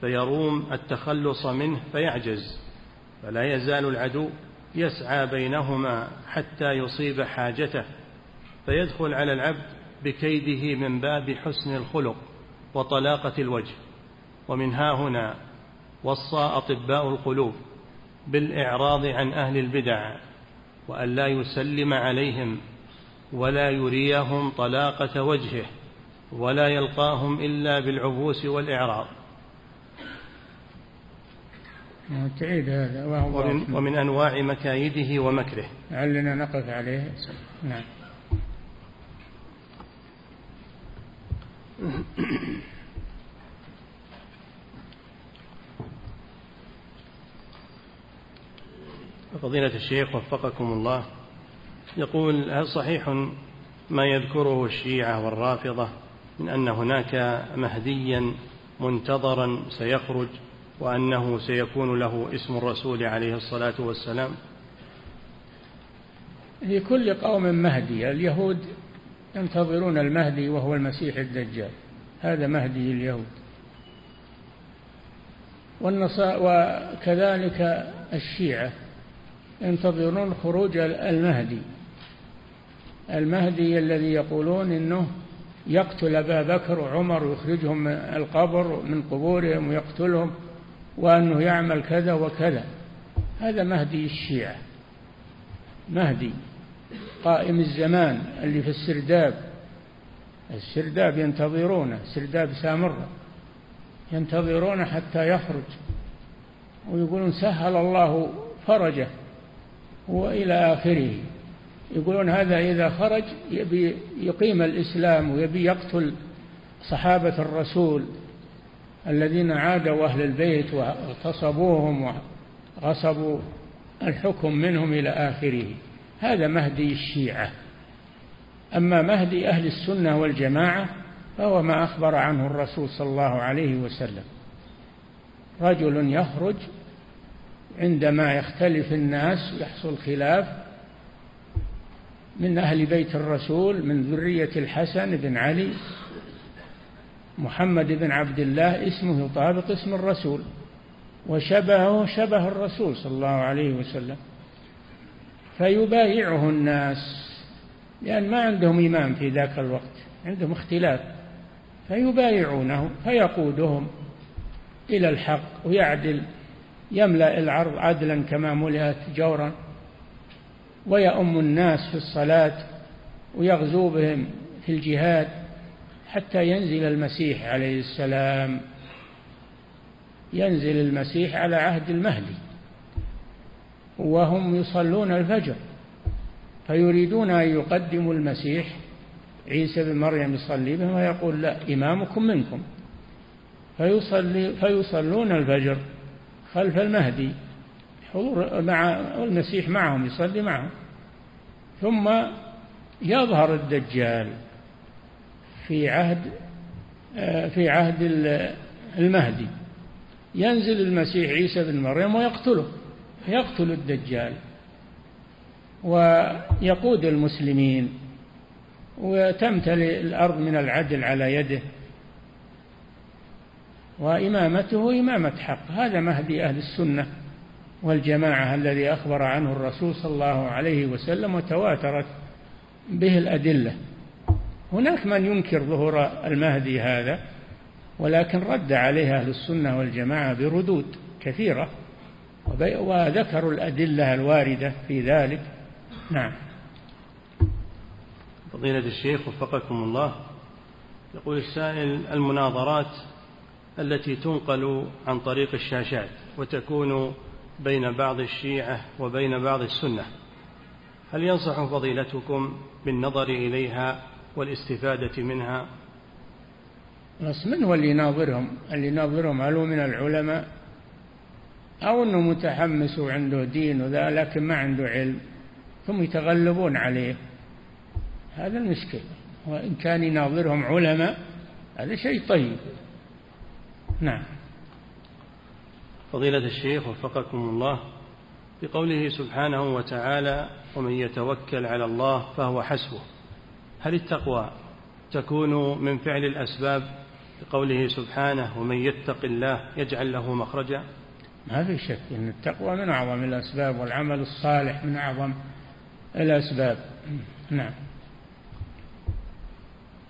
فيروم التخلص منه فيعجز فلا يزال العدو يسعى بينهما حتى يصيب حاجته فيدخل على العبد بكيده من باب حسن الخلق وطلاقة الوجه. ومن ها هنا وصى أطباء القلوب بالإعراض عن أهل البدع وأن لا يسلم عليهم ولا يريهم طلاقة وجهه ولا يلقاهم إلا بالعبوس والإعراض. نعم، تعيد هذا ومن, ومن أنواع مكايده ومكره. علنا نقف عليه. نعم. فضيلة الشيخ وفقكم الله يقول هل صحيح ما يذكره الشيعة والرافضة من أن هناك مهديا منتظرا سيخرج؟ وأنه سيكون له اسم الرسول عليه الصلاة والسلام. لكل قوم مهدي اليهود ينتظرون المهدي وهو المسيح الدجال. هذا مهدي اليهود. وكذلك الشيعة ينتظرون خروج المهدي. المهدي الذي يقولون إنه يقتل أبا بكر وعمر ويخرجهم من القبر من قبورهم ويقتلهم. وأنه يعمل كذا وكذا. هذا مهدي الشيعه مهدي. قائم الزمان اللي في السرداب. السرداب ينتظرونه. سرداب سامره ينتظرونه حتى يخرج. ويقولون سهل الله فرجه وإلى آخره. يقولون هذا إذا خرج يبي يقيم الإسلام ويبي يقتل صحابة الرسول. الذين عادوا أهل البيت واغتصبوهم وغصبوا الحكم منهم إلى آخره. هذا مهدي الشيعة. أما مهدي أهل السنة والجماعة فهو ما أخبر عنه الرسول صلى الله عليه وسلم. رجل يخرج عندما يختلف الناس يحصل خلاف من أهل بيت الرسول من ذرية الحسن بن علي محمد بن عبد الله اسمه يطابق اسم الرسول وشبهه شبه الرسول صلى الله عليه وسلم فيبايعه الناس لأن ما عندهم إمام في ذاك الوقت عندهم اختلاف فيبايعونه فيقودهم إلى الحق ويعدل يملأ العرض عدلا كما ملئت جورا ويؤم الناس في الصلاة ويغزو بهم في الجهاد حتى ينزل المسيح عليه السلام. ينزل المسيح على عهد المهدي. وهم يصلون الفجر. فيريدون أن يقدموا المسيح. عيسى بن مريم يصلي بهم ويقول لا إمامكم منكم. فيصلي فيصلون الفجر خلف المهدي. حضور مع المسيح معهم يصلي معهم. ثم يظهر الدجال. في عهد في عهد المهدي. ينزل المسيح عيسى بن مريم ويقتله يقتل الدجال ويقود المسلمين وتمتلئ الأرض من العدل على يده. وإمامته إمامة حق. هذا مهدي أهل السنة والجماعة الذي أخبر عنه الرسول صلى الله عليه وسلم وتواترت به الأدلة. هناك من ينكر ظهور المهدي هذا ولكن رد عليه أهل السنة والجماعة بردود كثيرة وذكروا الأدلة الواردة في ذلك. نعم. فضيلة الشيخ وفقكم الله يقول السائل المناظرات التي تنقل عن طريق الشاشات وتكون بين بعض الشيعة وبين بعض السنة هل ينصح فضيلتكم بالنظر إليها والاستفادة منها؟ بس من هو اللي يناظرهم؟ اللي يناظرهم هل هو من العلماء؟ أو أنه متحمس وعنده دين وذا لكن ما عنده علم ثم يتغلبون عليه. هذا المشكلة وإن كان يناظرهم علماء هذا شيء طيب. نعم. فضيلة الشيخ وفقكم الله بقوله سبحانه وتعالى ومن يتوكل على الله فهو حسبه. هل التقوى تكون من فعل الأسباب بقوله سبحانه ومن يتق الله يجعل له مخرجا؟ ما في شك أن التقوى من أعظم الأسباب والعمل الصالح من أعظم الأسباب. نعم.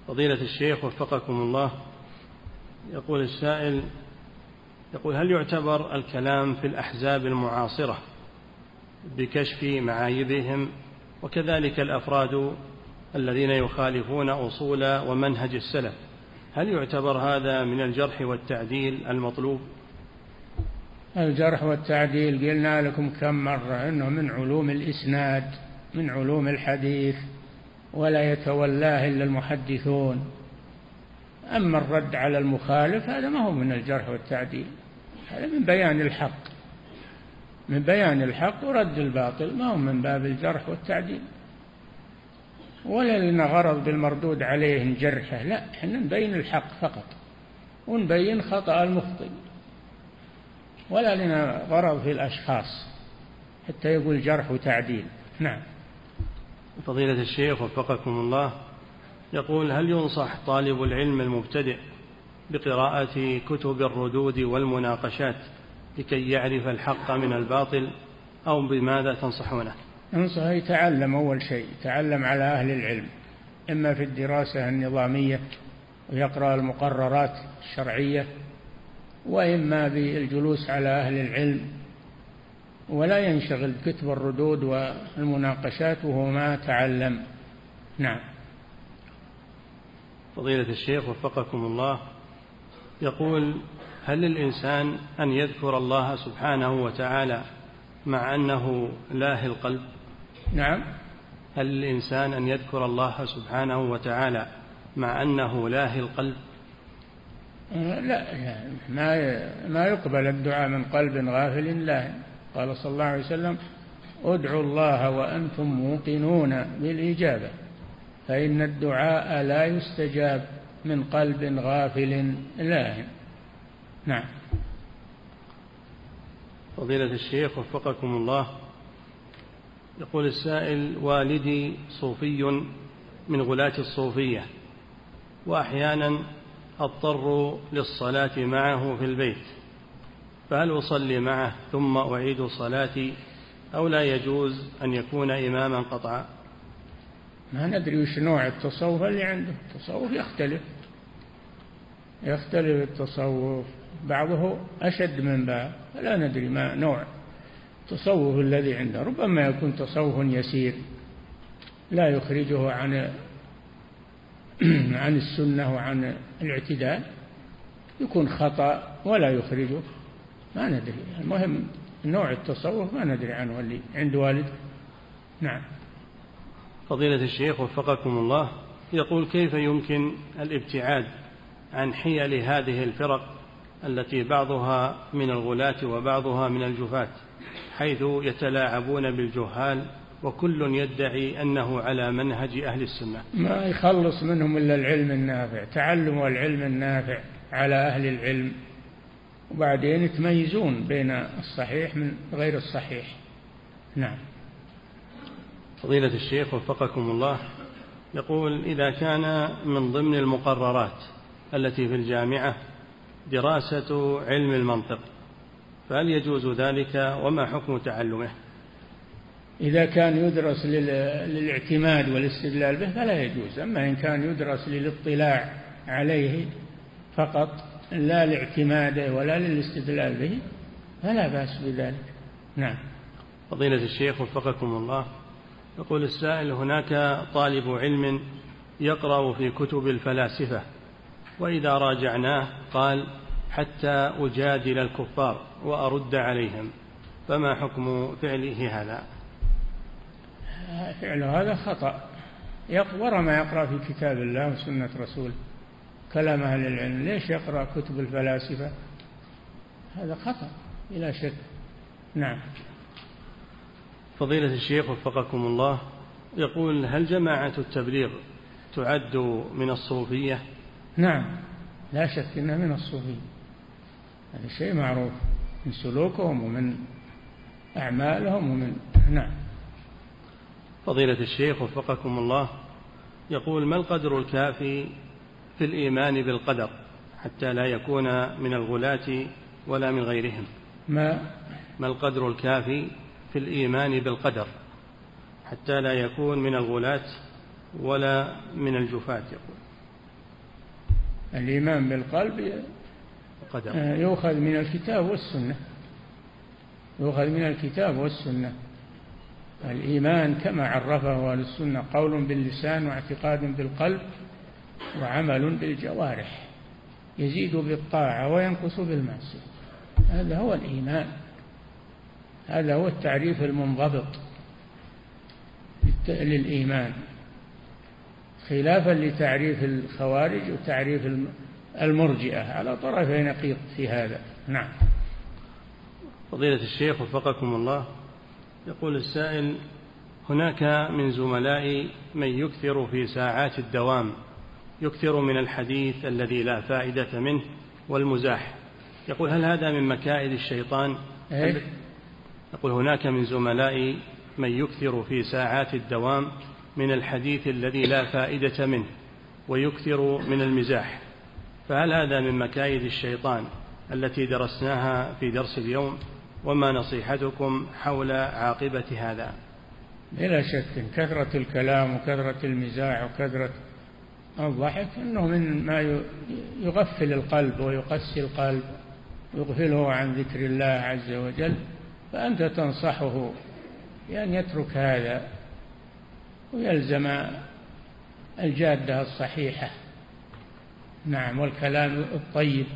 فضيلة الشيخ وفقكم الله يقول السائل يقول هل يعتبر الكلام في الأحزاب المعاصرة بكشف معايبهم وكذلك الأفراد الذين يخالفون أصول ومنهج السلف. هل يعتبر هذا من الجرح والتعديل المطلوب؟ الجرح والتعديل قلنا لكم كم مرة أنه من علوم الإسناد من علوم الحديث ولا يتولاه إلا المحدثون. أما الرد على المخالف هذا ما هو من الجرح والتعديل. هذا من بيان الحق. من بيان الحق ورد الباطل ما هو من باب الجرح والتعديل. ولا لنا غرض بالمردود عليه نجرحه لا إحنا نبين الحق فقط ونبين خطأ المخطئ. ولا لنا غرض في الأشخاص حتى يقول جرح وتعديل. نعم. فضيلة الشيخ وفقكم الله يقول هل ينصح طالب العلم المبتدئ بقراءة كتب الردود والمناقشات لكي يعرف الحق من الباطل أو بماذا تنصحونه؟ أنصح يتعلم أول شيء يتعلم على أهل العلم إما في الدراسة النظامية ويقرأ المقررات الشرعية وإما بالجلوس على أهل العلم ولا ينشغل بكتب الردود والمناقشات وهو ما تعلم. نعم. فضيلة الشيخ وفقكم الله يقول هل للإنسان أن يذكر الله سبحانه وتعالى مع أنه لاهي القلب؟ نعم. هل للإنسان أن يذكر الله سبحانه وتعالى مع أنه لاهي القلب؟ لا ما ما يقبل الدعاء من قلب غافل لاهي. قال صلى الله عليه وسلم ادعوا الله وأنتم موقنون بالإجابة فإن الدعاء لا يستجاب من قلب غافل لاهٍ نعم. فضيلة الشيخ وفقكم الله يقول السائل والدي صوفي من غلاة الصوفية وأحيانا أضطر للصلاة معه في البيت فهل أصلي معه ثم أعيد صلاتي أو لا يجوز أن يكون إماما قطعا؟ ما ندري وش نوع التصوف اللي عنده التصوف يختلف يختلف التصوف بعضه أشد من بعض فلا ندري ما نوع. التصوف الذي عنده ربما يكون تصوف يسير لا يخرجه عن عن السنة وعن الاعتدال يكون خطأ ولا يخرجه ما ندري المهم نوع التصوف ما ندري عنه اللي عند والد. نعم. فضيلة الشيخ وفقكم الله يقول كيف يمكن الابتعاد عن حيل هذه الفرق التي بعضها من الغلاة وبعضها من الجفاة؟ حيث يتلاعبون بالجهال وكل يدعي أنه على منهج أهل السنة. ما يخلص منهم إلا العلم النافع تعلم العلم النافع على أهل العلم. وبعدين يتميزون بين الصحيح من غير الصحيح. نعم. فضيلة الشيخ وفقكم الله يقول إذا كان من ضمن المقررات التي في الجامعة دراسة علم المنطق فهل يجوز ذلك وما حكم تعلمه؟ إذا كان يدرس للاعتماد والاستدلال به فلا يجوز. أما إن كان يدرس للاطلاع عليه فقط لا لاعتماده ولا للاستدلال به فلا بأس بذلك. نعم. فضيلة الشيخ وفقكم الله يقول السائل هناك طالب علم يقرأ في كتب الفلاسفة وإذا راجعناه قال حتى أجادل الكفار وأرد عليهم. فما حكم فعله هذا؟ فعل هذا خطأ. يقرأ ما يقرأ في كتاب الله وسنة رسوله. كلام أهل العلم. ليش يقرأ كتب الفلاسفة؟ هذا خطأ بلا شك. نعم. فضيلة الشيخ وفقكم الله يقول هل جماعة التبليغ تعد من الصوفية؟ نعم. لا شك إنها من الصوفية. هذا شيء معروف من سلوكهم ومن أعمالهم ومن نعم. فضيلة الشيخ وفقكم الله يقول ما القدر الكافي في الإيمان بالقدر حتى لا يكون من الغلاة ولا من غيرهم؟ ما ما القدر الكافي في الإيمان بالقدر حتى لا يكون من الغلاة ولا من الجفاة؟ يقول. الإيمان بالقلب آه، يؤخذ من الكتاب والسنة. يؤخذ من الكتاب والسنة. الإيمان كما عرفه أهل السنة قول باللسان واعتقاد بالقلب وعمل بالجوارح. يزيد بالطاعة وينقص بالمعصية. هذا هو الإيمان. هذا هو التعريف المنضبط للإيمان. خلافا لتعريف الخوارج وتعريف المرجئة. على طرفي نقيض في هذا. نعم. فضيلة الشيخ وفقكم الله يقول السائل هناك من زملائي من يكثر في ساعات الدوام يكثر من الحديث الذي لا فائدة منه والمزاح. يقول هل هذا من مكائد الشيطان؟ إيه؟ يقول هناك من زملائي من يكثر في ساعات الدوام من الحديث الذي لا فائدة منه ويكثر من المزاح. فهل هذا من مكايد الشيطان التي درسناها في درس اليوم؟ وما نصيحتكم حول عاقبة هذا؟ بلا شك كثرة الكلام وكثرة المزاح وكثرة الضحك أنه من ما يغفل القلب ويقسي القلب ويغفله عن ذكر الله عز وجل فأنت تنصحه بأن يترك هذا ويلزم الجادة الصحيحة. نعم والكلام الطيب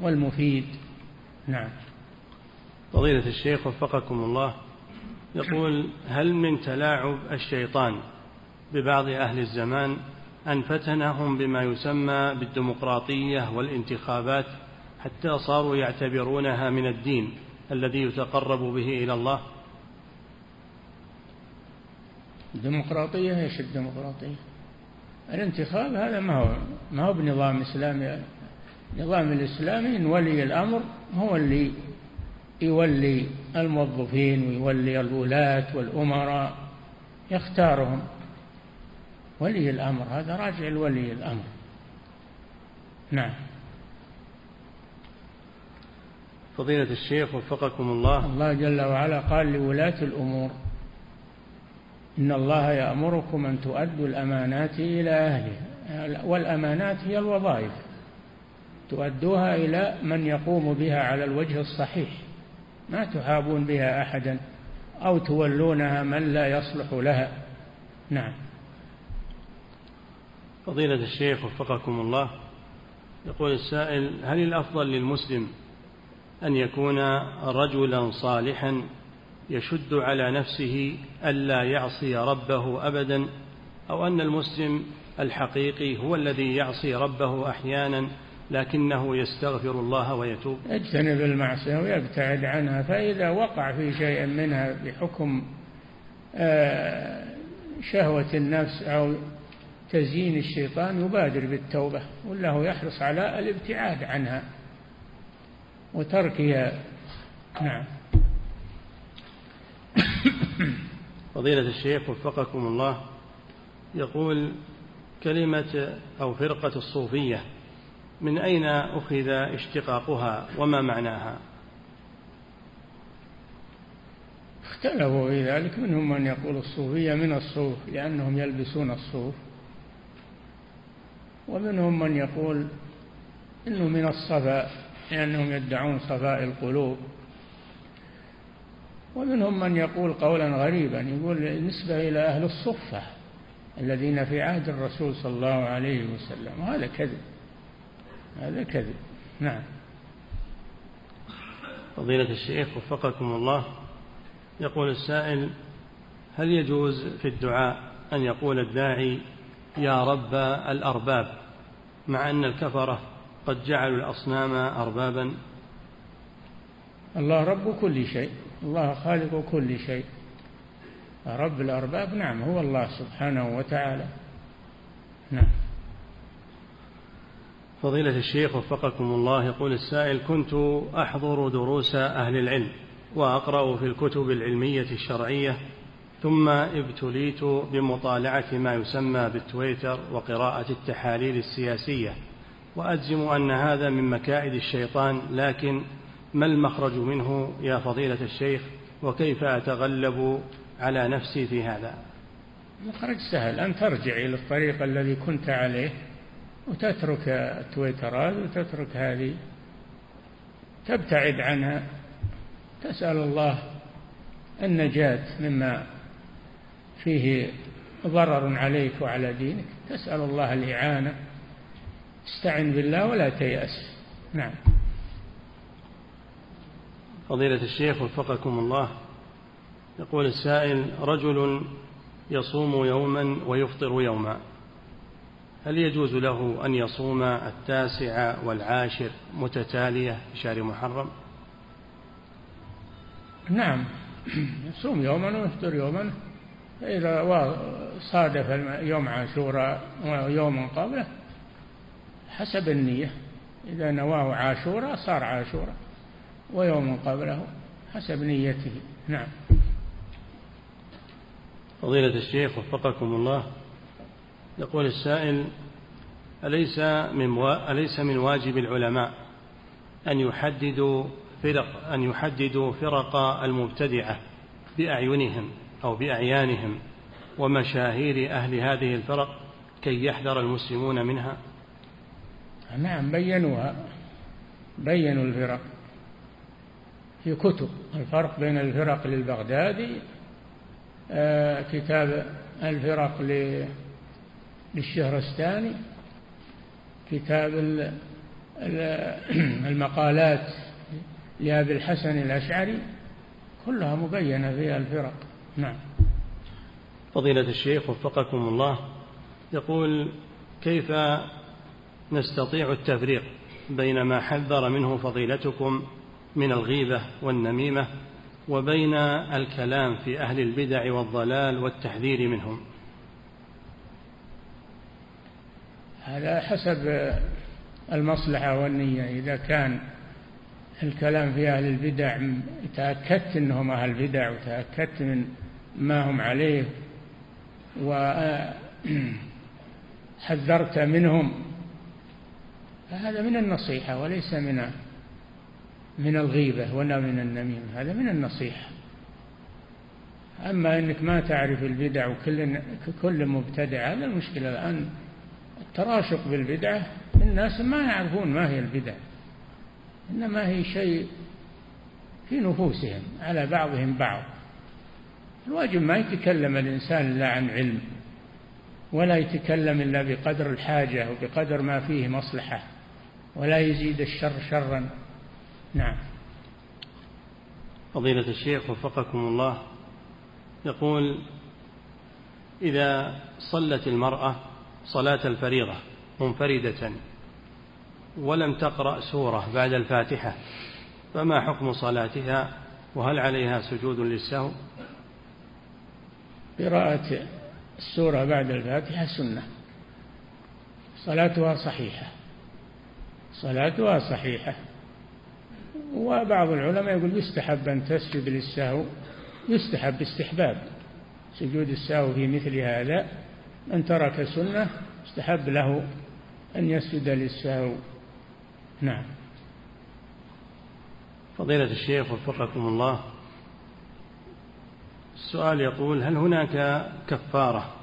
والمفيد. نعم. فضيلة الشيخ وفقكم الله يقول هل من تلاعب الشيطان ببعض أهل الزمان أن فتنهم بما يسمى بالديمقراطية والانتخابات حتى صاروا يعتبرونها من الدين الذي يتقرب به إلى الله؟ الديمقراطية إيش الديمقراطية؟ الانتخاب هذا ما هو ما هو بنظام إسلامي. النظام الاسلامي إن ولي الأمر هو اللي يولي الموظفين ويولي الولاة والأمراء يختارهم. ولي الأمر هذا راجع لولي الأمر. نعم. فضيلة الشيخ وفقكم الله. الله جل وعلا قال لولاة الأمور. إن الله يأمركم أن تؤدوا الأمانات إلى أهلها. والأمانات هي الوظائف. تؤدوها إلى من يقوم بها على الوجه الصحيح. ما تحابون بها أحدا أو تولونها من لا يصلح لها. نعم. فضيلة الشيخ وفقكم الله يقول السائل هل الأفضل للمسلم أن يكون رجلا صالحا يشد على نفسه ألا يعصي ربه أبدا أو أن المسلم الحقيقي هو الذي يعصي ربه أحيانا لكنه يستغفر الله ويتوب. يجتنب المعصية ويبتعد عنها فإذا وقع في شيء منها بحكم آه، شهوة النفس أو تزيين الشيطان يبادر بالتوبة وله يحرص على الابتعاد عنها وتركها. نعم. فضيلة الشيخ وفقكم الله يقول كلمة أو فرقة الصوفية من أين أخذ اشتقاقها وما معناها؟ اختلفوا في ذلك منهم من يقول الصوفية من الصوف لأنهم يلبسون الصوف ومنهم من يقول إنه من الصفاء لأنهم يدعون صفاء القلوب. ومنهم من يقول قولا غريبا يقول نسبة إلى أهل الصفة الذين في عهد الرسول صلى الله عليه وسلم. وهذا كذب. هذا كذب. نعم. فضيلة الشيخ وفقكم الله يقول السائل هل يجوز في الدعاء أن يقول الداعي يا رب الأرباب مع أن الكفرة قد جعلوا الأصنام أربابا. الله رب كل شيء. الله خالق كل شيء. رب الأرباب نعم هو الله سبحانه وتعالى. نعم. فضيلة الشيخ وفقكم الله يقول السائل كنت أحضر دروس أهل العلم وأقرأ في الكتب العلمية الشرعية ثم ابتليت بمطالعة ما يسمى بالتويتر وقراءة التحاليل السياسية وأجزم أن هذا من مكائد الشيطان لكن ما المخرج منه يا فضيلة الشيخ وكيف أتغلب على نفسي في هذا؟ مخرج سهل أن ترجع إلى الطريق الذي كنت عليه وتترك التويترات وتترك هذه. تبتعد عنها تسأل الله النجاة مما فيه ضرر عليك وعلى دينك. تسأل الله الإعانة. استعن بالله ولا تيأس. نعم. فضيلة الشيخ وفقكم الله. يقول السائل رجل يصوم يوما ويفطر يوما. هل يجوز له أن يصوم التاسع والعاشر متتالية في شهر محرم؟ نعم. يصوم يوما ويفطر يوما. إذا صادف يوم عاشوراء ويوم قبله حسب النية. إذا نواه عاشوراء صار عاشوراء. ويوم قبله حسب نيته. نعم. فضيلة الشيخ وفقكم الله يقول السائل أليس من أليس من واجب العلماء أن يحددوا فرق أن يحددوا فرق المبتدعة بأعينهم أو بأعيانهم ومشاهير أهل هذه الفرق كي يحذر المسلمون منها؟ نعم بينوها بينوا الفرق. في كتب. الفرق بين الفرق للبغدادي آه، كتاب الفرق للشهرستاني كتاب المقالات لأبي الحسن الأشعري كلها مبينة فيها الفرق. نعم. فضيلة الشيخ وفقكم الله يقول كيف نستطيع التفريق بين ما حذر منه فضيلتكم من الغيبة والنميمة وبين الكلام في أهل البدع والضلال والتحذير منهم. هذا حسب المصلحة والنية. إذا كان الكلام في أهل البدع تأكدت أنهم أهل بدع وتأكدت من ما هم عليه وحذرت منهم فهذا من النصيحة وليس من من الغيبة ولا من النميمة هذا من النصيحة. أما أنك ما تعرف البدع وكل كل مبتدع هذا المشكلة الآن. التراشق بالبدعة الناس ما يعرفون ما هي البدع إنما هي شيء في نفوسهم على بعضهم بعض. الواجب ما يتكلم الإنسان إلا عن علم ولا يتكلم إلا بقدر الحاجة وبقدر ما فيه مصلحة ولا يزيد الشر شرا. نعم. فضيلة الشيخ وفقكم الله يقول إذا صلت المرأة صلاة الفريضة منفردة ولم تقرأ سورة بعد الفاتحة فما حكم صلاتها؟ وهل عليها سجود للسهو؟ قراءة السورة بعد الفاتحة سنة. صلاتها صحيحة. صلاتها صحيحة. وبعض العلماء يقول يستحب أن تسجد للسهو يستحب استحباب. سجود السهو في مثل هذا من ترك سنة استحب له أن يسجد للسهو. نعم. فضيلة الشيخ وفقكم الله السؤال يقول هل هناك كفارة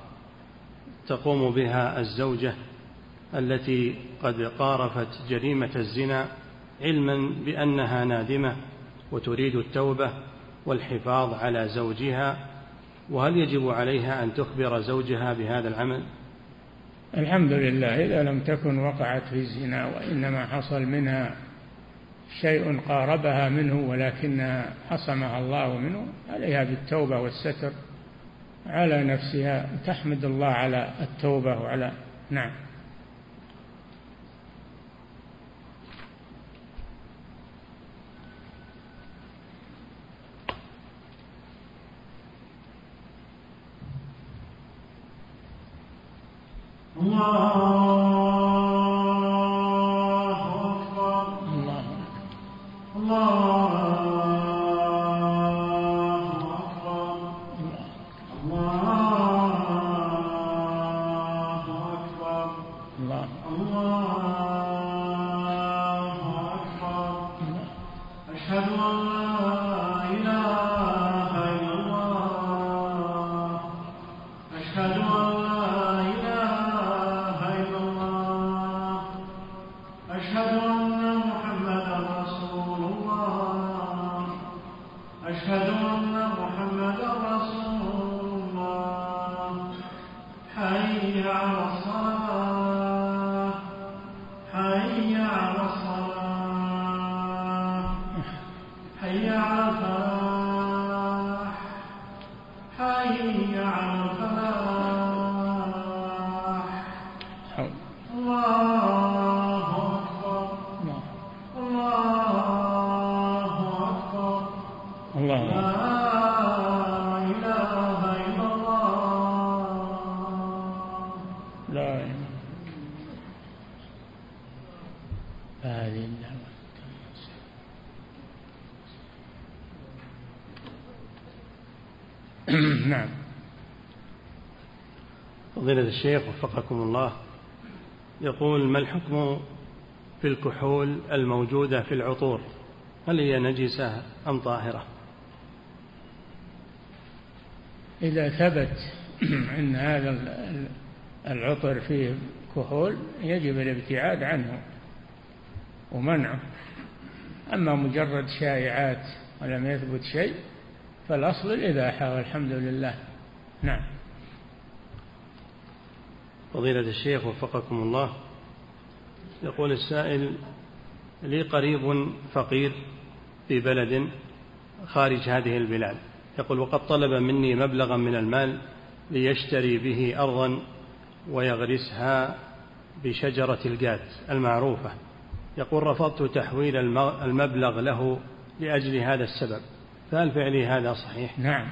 تقوم بها الزوجة التي قد قارفت جريمة الزنا علما بأنها نادمة وتريد التوبة والحفاظ على زوجها وهل يجب عليها أن تخبر زوجها بهذا العمل؟ الحمد لله إذا لم تكن وقعت في الزنا وإنما حصل منها شيء قاربها منه ولكنها حصمها الله منه عليها بالتوبة والستر على نفسها تحمد الله على التوبة وعلى نعم. الله فضيلة الشيخ وفقكم الله يقول ما الحكم في الكحول الموجودة في العطور؟ هل هي نجسة أم طاهرة؟ إذا ثبت أن هذا العطر فيه كحول يجب الابتعاد عنه ومنعه. أما مجرد شائعات ولم يثبت شيء فالأصل الإباحة والحمد لله. نعم. فضيلة الشيخ وفقكم الله. يقول السائل لي قريب فقير في بلد خارج هذه البلاد. يقول وقد طلب مني مبلغا من المال ليشتري به أرضا ويغرسها بشجرة الجات المعروفة. يقول رفضت تحويل المبلغ له لأجل هذا السبب. فهل فعلي هذا صحيح؟ نعم.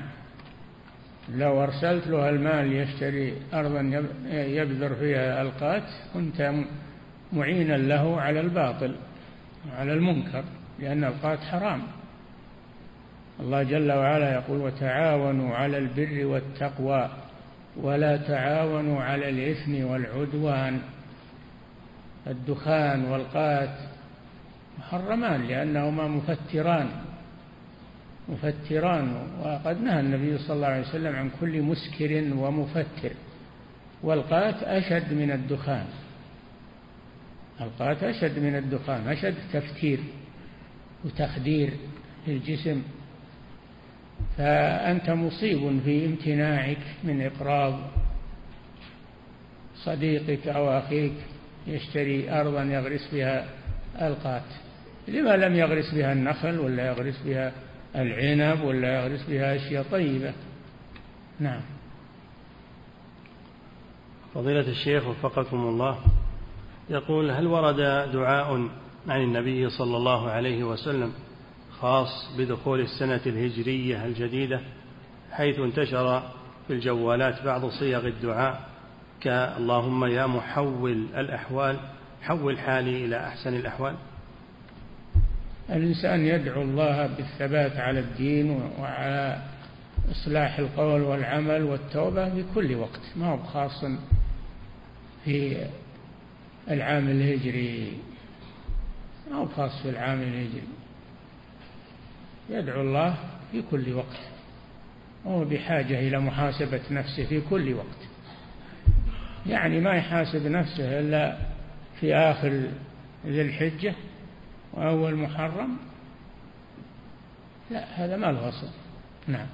لو أرسلت له المال يشتري أرضا يبذر فيها القات كنت معينا له على الباطل على المنكر لأن القات حرام. الله جل وعلا يقول وتعاونوا على البر والتقوى ولا تعاونوا على الإثم والعدوان الدخان والقات محرمان لأنهما مفتران. مفتران وقد نهى النبي صلى الله عليه وسلم عن كل مسكر ومفتر. والقات أشد من الدخان. القات أشد من الدخان أشد تفتير وتخدير للجسم. فأنت مصيب في امتناعك من إقراض صديقك أو أخيك يشتري أرضا يغرس بها القات. لما لم يغرس بها النخل ولا يغرس بها العنب ولا يغرس بها أشياء طيبة. نعم. فضيلة الشيخ وفقكم الله يقول هل ورد دعاء عن النبي صلى الله عليه وسلم خاص بدخول السنة الهجرية الجديدة حيث انتشر في الجوالات بعض صيغ الدعاء كاللهم يا محول الأحوال حول حالي إلى أحسن الأحوال؟ الإنسان يدعو الله بالثبات على الدين وعلى إصلاح القول والعمل والتوبة في كل وقت ما هو خاص في العام الهجري ما هو خاص في العام الهجري. يدعو الله في كل وقت وهو بحاجة إلى محاسبة نفسه في كل وقت. يعني ما يحاسب نفسه إلا في آخر ذي الحجة وأول محرم؟ لا هذا ما له أصل نعم.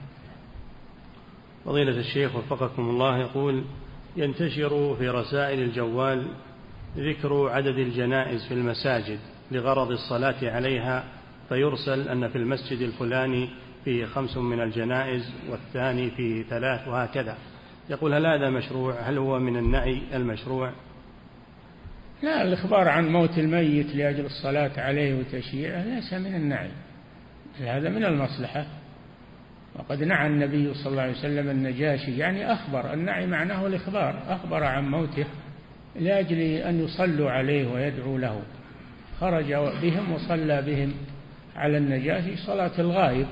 فضيلة الشيخ وفقكم الله يقول ينتشر في رسائل الجوال ذكر عدد الجنائز في المساجد لغرض الصلاة عليها فيرسل أن في المسجد الفلاني فيه خمس من الجنائز والثاني فيه ثلاث وهكذا. يقول هل هذا مشروع؟ هل هو من النعي المشروع؟ لا الإخبار عن موت الميت لأجل الصلاة عليه وتشييعه ليس من النعي هذا من المصلحة. وقد نعى النبي صلى الله عليه وسلم النجاشي يعني أخبر النعي معناه الإخبار أخبر عن موته لأجل أن يصلوا عليه ويدعوا له. خرج بهم وصلى بهم على النجاشي صلاة الغائب.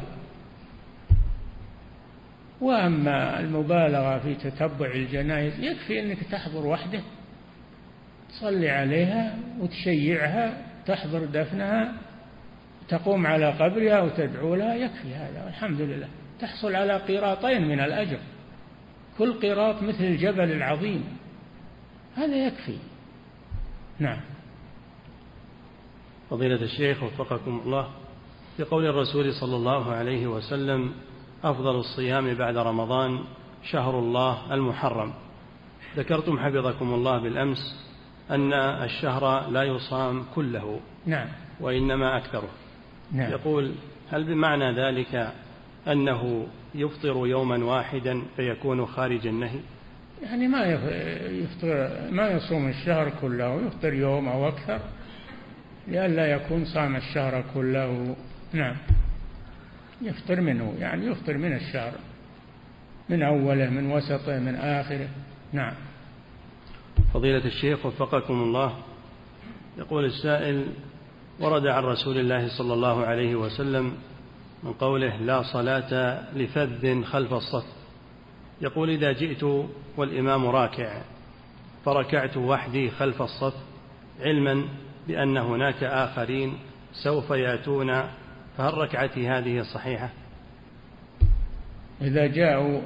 وأما المبالغة في تتبع الجنائز يكفي أنك تحضر وحده تصلي عليها وتشيعها تحضر دفنها تقوم على قبرها وتدعو لها يكفي هذا والحمد لله. تحصل على قيراطين من الأجر. كل قيراط مثل الجبل العظيم. هذا يكفي. نعم. فضيلة الشيخ وفقكم الله في قول الرسول صلى الله عليه وسلم أفضل الصيام بعد رمضان شهر الله المحرم. ذكرتم حفظكم الله بالأمس أن الشهر لا يصام كله. نعم. وإنما أكثره. نعم. يقول هل بمعنى ذلك أنه يفطر يوما واحدا فيكون خارج النهي؟ يعني ما يفطر ما يصوم الشهر كله يفطر يوم أو أكثر لئلا يكون صام الشهر كله. نعم. يفطر منه يعني يفطر من الشهر من أوله من وسطه من آخره. نعم. فضيلة الشيخ وفقكم الله. يقول السائل ورد عن رسول الله صلى الله عليه وسلم من قوله لا صلاة لفذ خلف الصف. يقول إذا جئت والإمام راكع فركعت وحدي خلف الصف علما بأن هناك آخرين سوف يأتون فهل ركعتي هذه صحيحة؟ إذا جاءوا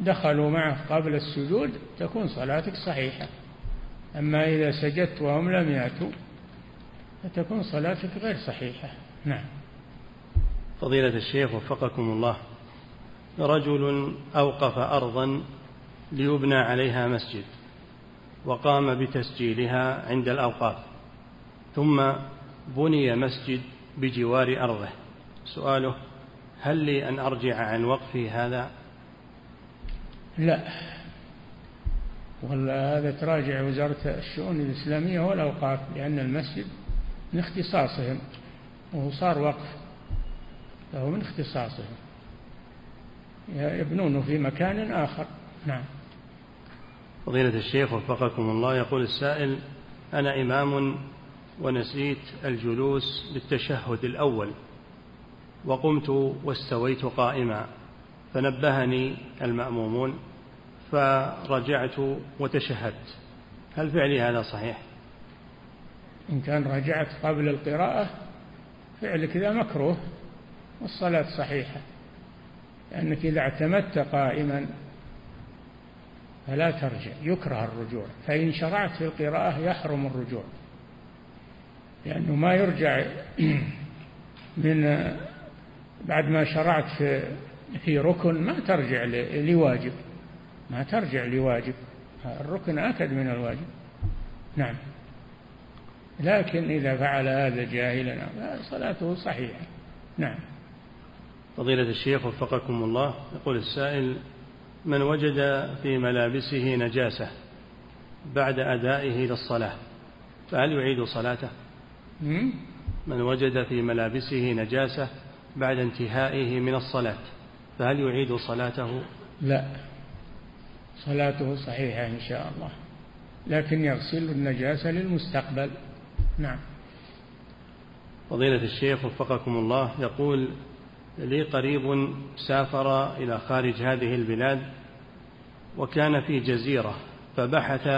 ودخلوا معه قبل السجود تكون صلاتك صحيحة. أما إذا سجدت وهم لم يأتوا فتكون صلاتك غير صحيحة. نعم. فضيلة الشيخ وفقكم الله رجل أوقف أرضا ليبنى عليها مسجد وقام بتسجيلها عند الأوقاف ثم بني مسجد بجوار أرضه. سؤاله هل لي أن أرجع عن وقفي هذا لا. ولا هذا تراجع وزارة الشؤون الإسلامية؟ والأوقاف لأن المسجد من اختصاصهم وهو صار وقف فهو من اختصاصهم. يبنونه في مكان آخر. نعم. فضيلة الشيخ وفقكم الله يقول السائل أنا إمام ونسيت الجلوس للتشهد الأول وقمت واستويت قائما. فنبهني المأمومون فرجعت وتشهدت. هل فعلي هذا صحيح؟ إن كان رجعت قبل القراءة فعلك ذا مكروه والصلاة صحيحة. لأنك إذا اعتمدت قائما فلا ترجع يكره الرجوع. فإن شرعت في القراءة يحرم الرجوع. لأنه ما يرجع من بعد ما شرعت في في ركن ما ترجع لواجب. ما ترجع لواجب. الركن أكد من الواجب. نعم. لكن إذا فعل هذا جاهلا صلاته صحيحة. نعم. فضيلة الشيخ وفقكم الله يقول السائل من وجد في ملابسه نجاسة بعد أدائه للصلاة فهل يعيد صلاته؟ من وجد في ملابسه نجاسة بعد انتهائه من الصلاة. فهل يعيد صلاته؟ لا. صلاته صحيحة إن شاء الله. لكن يغسل النجاسة للمستقبل. نعم. فضيلة الشيخ وفقكم الله يقول لي قريب سافر إلى خارج هذه البلاد وكان في جزيرة فبحث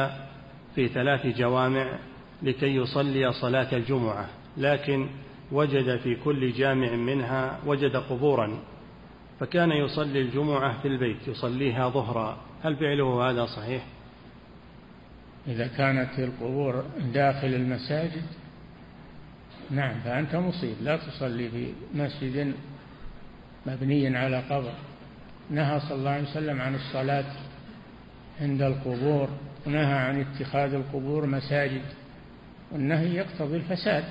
في ثلاث جوامع لكي يصلي صلاة الجمعة لكن وجد في كل جامع منها وجد قبورا. فكان يصلي الجمعة في البيت يصليها ظهرا. هل فعله هذا صحيح؟ إذا كانت القبور داخل المساجد؟ نعم فأنت مصيب. لا تصلي في مسجد مبني على قبر. نهى صلى الله عليه وسلم عن الصلاة عند القبور ونهى عن اتخاذ القبور مساجد. والنهي يقتضي الفساد.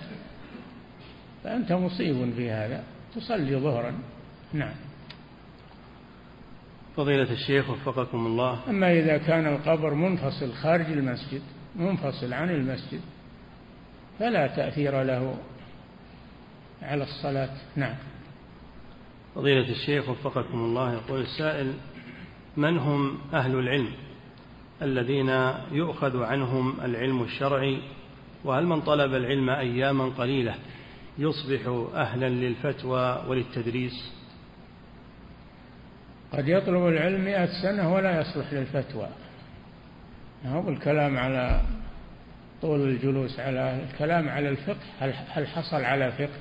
فأنت مصيب في هذا. تصلي ظهرا. نعم. فضيلة الشيخ وفقكم الله. أما إذا كان القبر منفصل خارج المسجد منفصل عن المسجد فلا تأثير له على الصلاة. نعم. فضيلة الشيخ وفقكم الله يقول السائل من هم أهل العلم الذين يؤخذ عنهم العلم الشرعي؟ وهل من طلب العلم أياما قليلة يصبح أهلا للفتوى وللتدريس؟ قد يطلب العلم مئة سنة ولا يصلح للفتوى. هو الكلام على طول الجلوس على الكلام على الفقه هل حصل على فقه؟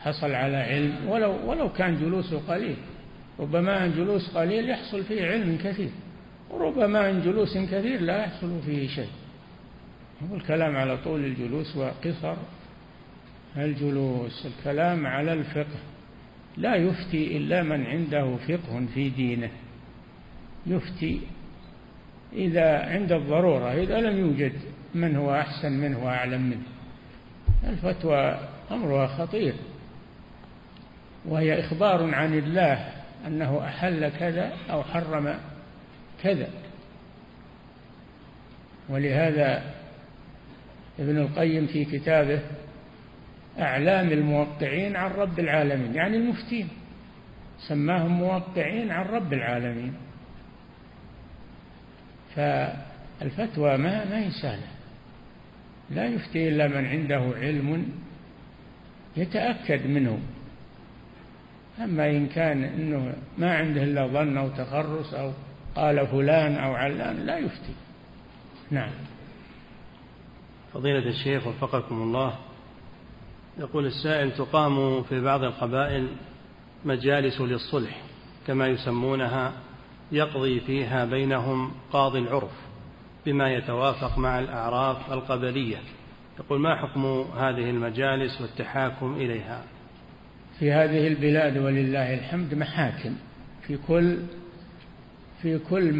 حصل على علم؟ ولو ولو كان جلوسه قليل. ربما أن جلوس قليل يحصل فيه علم كثير. وربما أن جلوس كثير لا يحصل فيه شيء. هو الكلام على طول الجلوس وقصر الجلوس الكلام على الفقه. لا يفتي إلا من عنده فقه في دينه. يفتي إذا عند الضرورة إذا لم يوجد من هو أحسن منه وأعلم منه. الفتوى أمرها خطير وهي إخبار عن الله أنه أحل كذا أو حرم كذا. ولهذا ابن القيم في كتابه أعلام الموقعين عن رب العالمين يعني المفتين. سماهم موقعين عن رب العالمين. فالفتوى ما ما هي سهلة. لا يفتي إلا من عنده علم يتأكد منه. أما إن كان أنه ما عنده إلا ظن أو تخرص أو قال فلان أو علان لا يفتي. نعم. فضيلة الشيخ وفقكم الله. يقول السائل تقام في بعض القبائل مجالس للصلح كما يسمونها يقضي فيها بينهم قاضي العرف بما يتوافق مع الأعراف القبلية. يقول ما حكم هذه المجالس والتحاكم إليها؟ في هذه البلاد ولله الحمد محاكم. في كل في كل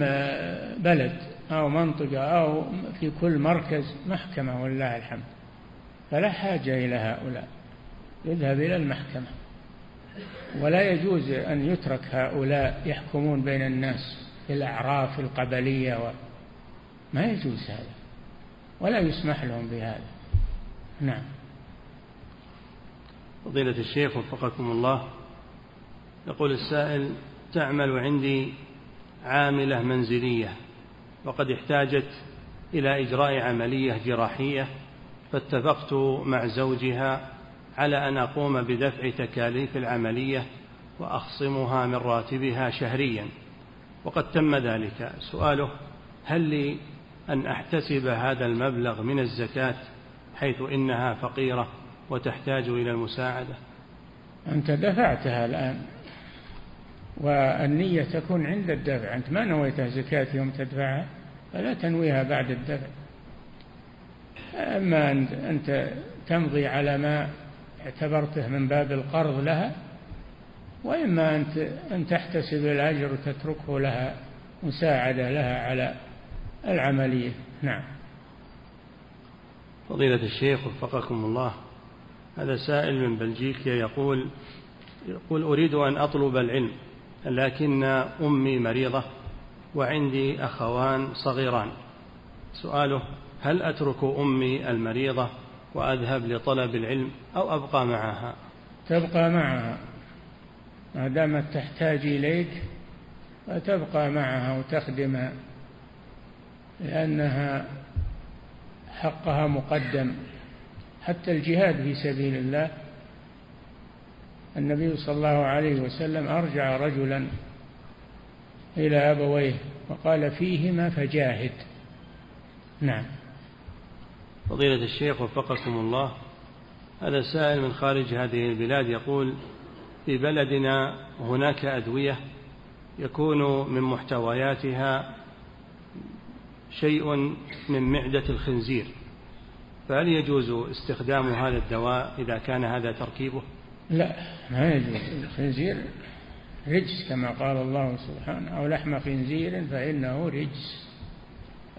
بلد أو منطقة أو في كل مركز محكمة ولله الحمد. فلا حاجة إلى هؤلاء. يذهب إلى المحكمة. ولا يجوز أن يترك هؤلاء يحكمون بين الناس في الأعراف القبلية و... ما يجوز هذا. ولا يسمح لهم بهذا. نعم. فضيلة الشيخ وفقكم الله يقول السائل تعمل عندي عاملة منزلية وقد احتاجت إلى إجراء عملية جراحية فاتفقت مع زوجها على أن أقوم بدفع تكاليف العملية وأخصمها من راتبها شهريا. وقد تم ذلك. سؤاله هل لي أن أحتسب هذا المبلغ من الزكاة حيث إنها فقيرة وتحتاج إلى المساعدة؟ أنت دفعتها الآن والنية تكون عند الدفع. أنت ما نويتها زكاة يوم تدفعها؟ فلا تنويها بعد الدفع. أما أنت تمضي على ما اعتبرته من باب القرض لها وإما أن تحتسب الأجر وتتركه لها مساعدة لها على العملية. نعم. فضيلة الشيخ وفقكم الله. هذا سائل من بلجيكا يقول يقول أريد أن أطلب العلم لكن أمي مريضة وعندي أخوان صغيران. سؤاله هل أترك أمي المريضة وأذهب لطلب العلم أو أبقى معها؟ تبقى معها. ما دامت تحتاج إليك فتبقى معها وتخدمها لأنها حقها مقدم. حتى الجهاد في سبيل الله. النبي صلى الله عليه وسلم أرجع رجلا إلى أبويه وقال فيهما فجاهد. نعم. فضيلة الشيخ وفقكم الله هذا سائل من خارج هذه البلاد يقول في بلدنا هناك أدوية يكون من محتوياتها شيء من معدة الخنزير فهل يجوز استخدام هذا الدواء إذا كان هذا تركيبه؟ لا ما يجوز. الخنزير رجس كما قال الله سبحانه أو لحم خنزير فإنه رجس.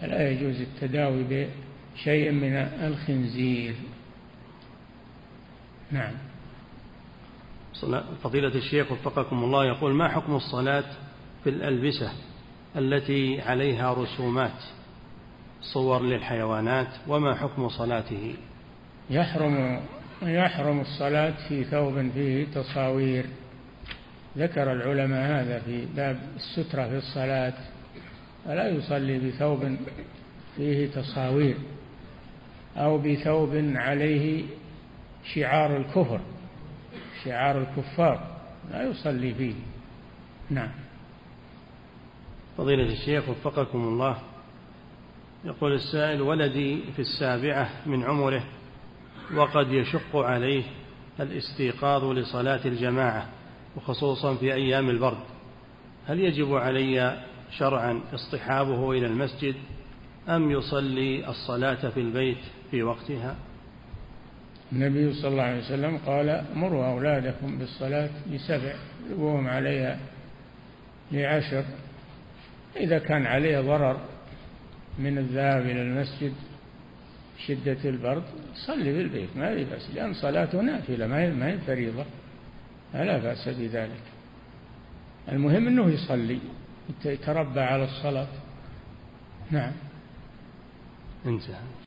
لا يجوز التداوي بشيء من الخنزير. نعم. فضيلة الشيخ وفقكم الله يقول ما حكم الصلاة في الألبسة التي عليها رسومات صور للحيوانات وما حكم صلاته؟ يحرم يحرم الصلاة في ثوب فيه تصاوير. ذكر العلماء هذا في باب السترة في الصلاة. فلا يصلي بثوب فيه تصاوير؟ أو بثوب عليه شعار الكفر شعار الكفار. لا يصلي فيه. نعم. فضيلة الشيخ وفقكم الله. يقول السائل ولدي في السابعة من عمره وقد يشق عليه الاستيقاظ لصلاة الجماعة وخصوصا في أيام البرد. هل يجب علي شرعا اصطحابه إلى المسجد؟ أم يصلي الصلاة في البيت في وقتها؟ النبي صلى الله عليه وسلم قال مروا أولادكم بالصلاة لسبع وهم عليها لعشر. إذا كان عليه ضرر من الذهاب إلى المسجد شدة البرد صلي في البيت ما في بأس لأن صلاته نافلة ما هي فريضة لا بأس بذلك. المهم أنه يصلي يتربى على الصلاة. نعم. انتهى.